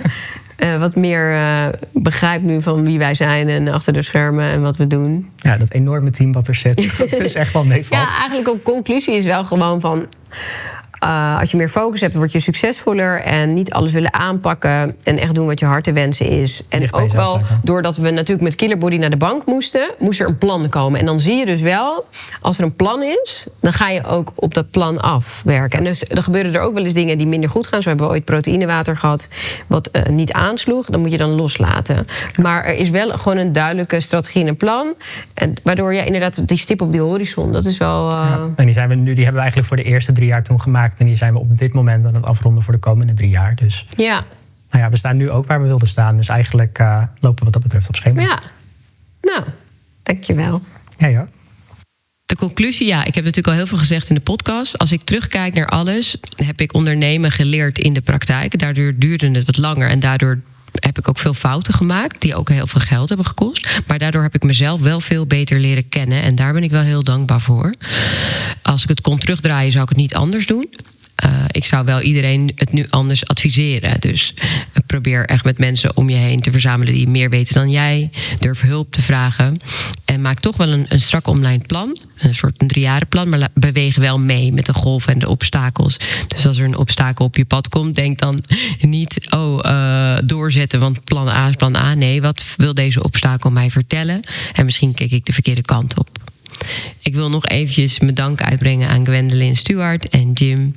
eh, wat meer uh, begrijpt nu van wie wij zijn en achter de schermen en wat we doen. Ja, dat enorme team wat er zit, dat is echt wel meevalt. Ja, eigenlijk ook conclusie is wel gewoon van uh, als je meer focus hebt, word je succesvoller. En niet alles willen aanpakken. En echt doen wat je hart te wensen is. En ook wel, doordat we natuurlijk met Killerbody naar de bank moesten, moest er een plan komen. En dan zie je dus wel, als er een plan is, dan ga je ook op dat plan afwerken. En dus er gebeuren er ook wel eens dingen die minder goed gaan. Zo hebben we ooit proteïnewater gehad, wat uh, niet aansloeg. Dan moet je dan loslaten. Maar er is wel gewoon een duidelijke strategie en een plan. En waardoor je inderdaad die stip op die horizon, dat is wel. Uh... Ja, en die, zijn we nu, die hebben we eigenlijk voor de eerste drie jaar toen gemaakt en die zijn we op dit moment aan het afronden voor de komende drie jaar. Dus ja. Nou ja, we staan nu ook waar we wilden staan. Dus eigenlijk uh, lopen we wat dat betreft op schema. Ja, nou, dankjewel. Ja, ja. De conclusie, ja, ik heb natuurlijk al heel veel gezegd in de podcast. Als ik terugkijk naar alles, heb ik ondernemen geleerd in de praktijk. Daardoor duurde het wat langer en daardoor heb ik ook veel fouten gemaakt, die ook heel veel geld hebben gekost. Maar daardoor heb ik mezelf wel veel beter leren kennen. En daar ben ik wel heel dankbaar voor. Als ik het kon terugdraaien, zou ik het niet anders doen. Uh, ik zou wel iedereen het nu anders adviseren. Dus probeer echt met mensen om je heen te verzamelen die meer weten dan jij. Durf hulp te vragen. En maak toch wel een, een strak online plan. Een soort een driejarenplan. Maar beweeg wel mee met de golven en de obstakels. Dus als er een obstakel op je pad komt, denk dan niet, oh, uh, doorzetten, want plan A is plan A. Nee, wat wil deze obstakel mij vertellen? En misschien kijk ik de verkeerde kant op. Ik wil nog eventjes mijn dank uitbrengen aan Gwendolyn Stewart en Jim.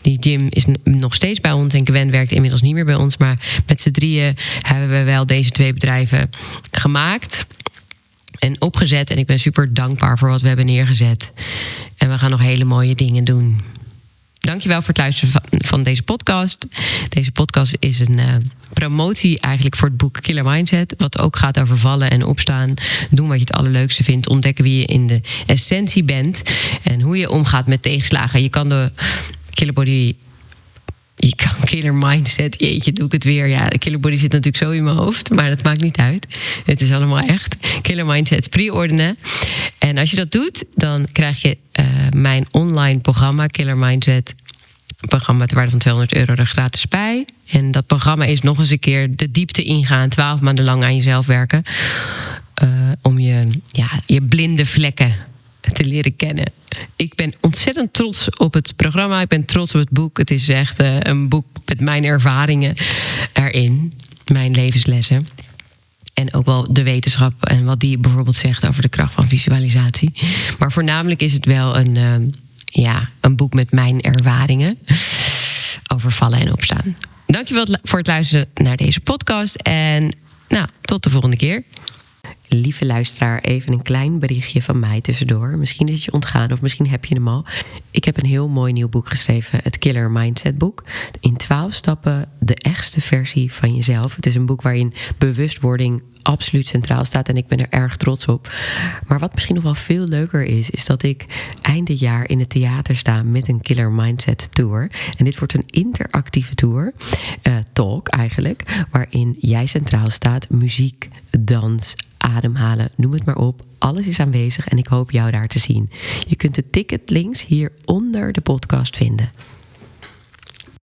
Die Jim is nog steeds bij ons en Gwen werkt inmiddels niet meer bij ons. Maar met z'n drieën hebben we wel deze twee bedrijven gemaakt en opgezet. En ik ben super dankbaar voor wat we hebben neergezet. En we gaan nog hele mooie dingen doen. Dankjewel voor het luisteren van, deze podcast. Deze podcast is een uh, promotie eigenlijk voor het boek Killer Mindset. Wat ook gaat over vallen en opstaan. Doen wat je het allerleukste vindt. Ontdekken wie je in de essentie bent. En hoe je omgaat met tegenslagen. Je kan de Killer Body je kan killer mindset, jeetje, doe ik het weer. Ja, killer body zit natuurlijk zo in mijn hoofd, maar dat maakt niet uit. Het is allemaal echt. Killer mindset pre-ordenen. En als je dat doet, dan krijg je uh, mijn online programma, Killer Mindset. Een programma ter waarde van 200 euro er gratis bij. En dat programma is nog eens een keer de diepte ingaan, 12 maanden lang aan jezelf werken. Uh, om je, ja, je blinde vlekken te leren kennen. Ik ben ontzettend trots op het programma. Ik ben trots op het boek. Het is echt uh, een boek met mijn ervaringen erin, mijn levenslessen. En ook wel de wetenschap en wat die bijvoorbeeld zegt over de kracht van visualisatie. Maar voornamelijk is het wel een, uh, ja, een boek met mijn ervaringen over vallen en opstaan. Dankjewel voor het luisteren naar deze podcast. En nou, tot de volgende keer. Lieve luisteraar, even een klein berichtje van mij tussendoor. Misschien is het je ontgaan of misschien heb je hem al. Ik heb een heel mooi nieuw boek geschreven, het Killer Mindset boek. In twaalf stappen de echtste versie van jezelf. Het is een boek waarin bewustwording absoluut centraal staat en ik ben er erg trots op. Maar wat misschien nog wel veel leuker is, is dat ik eind jaar in het theater sta met een Killer Mindset Tour. En dit wordt een interactieve tour, uh, talk eigenlijk, waarin jij centraal staat, muziek, dans, ademhalen, noem het maar op. Alles is aanwezig en ik hoop jou daar te zien. Je kunt de ticketlinks hier onder de podcast vinden.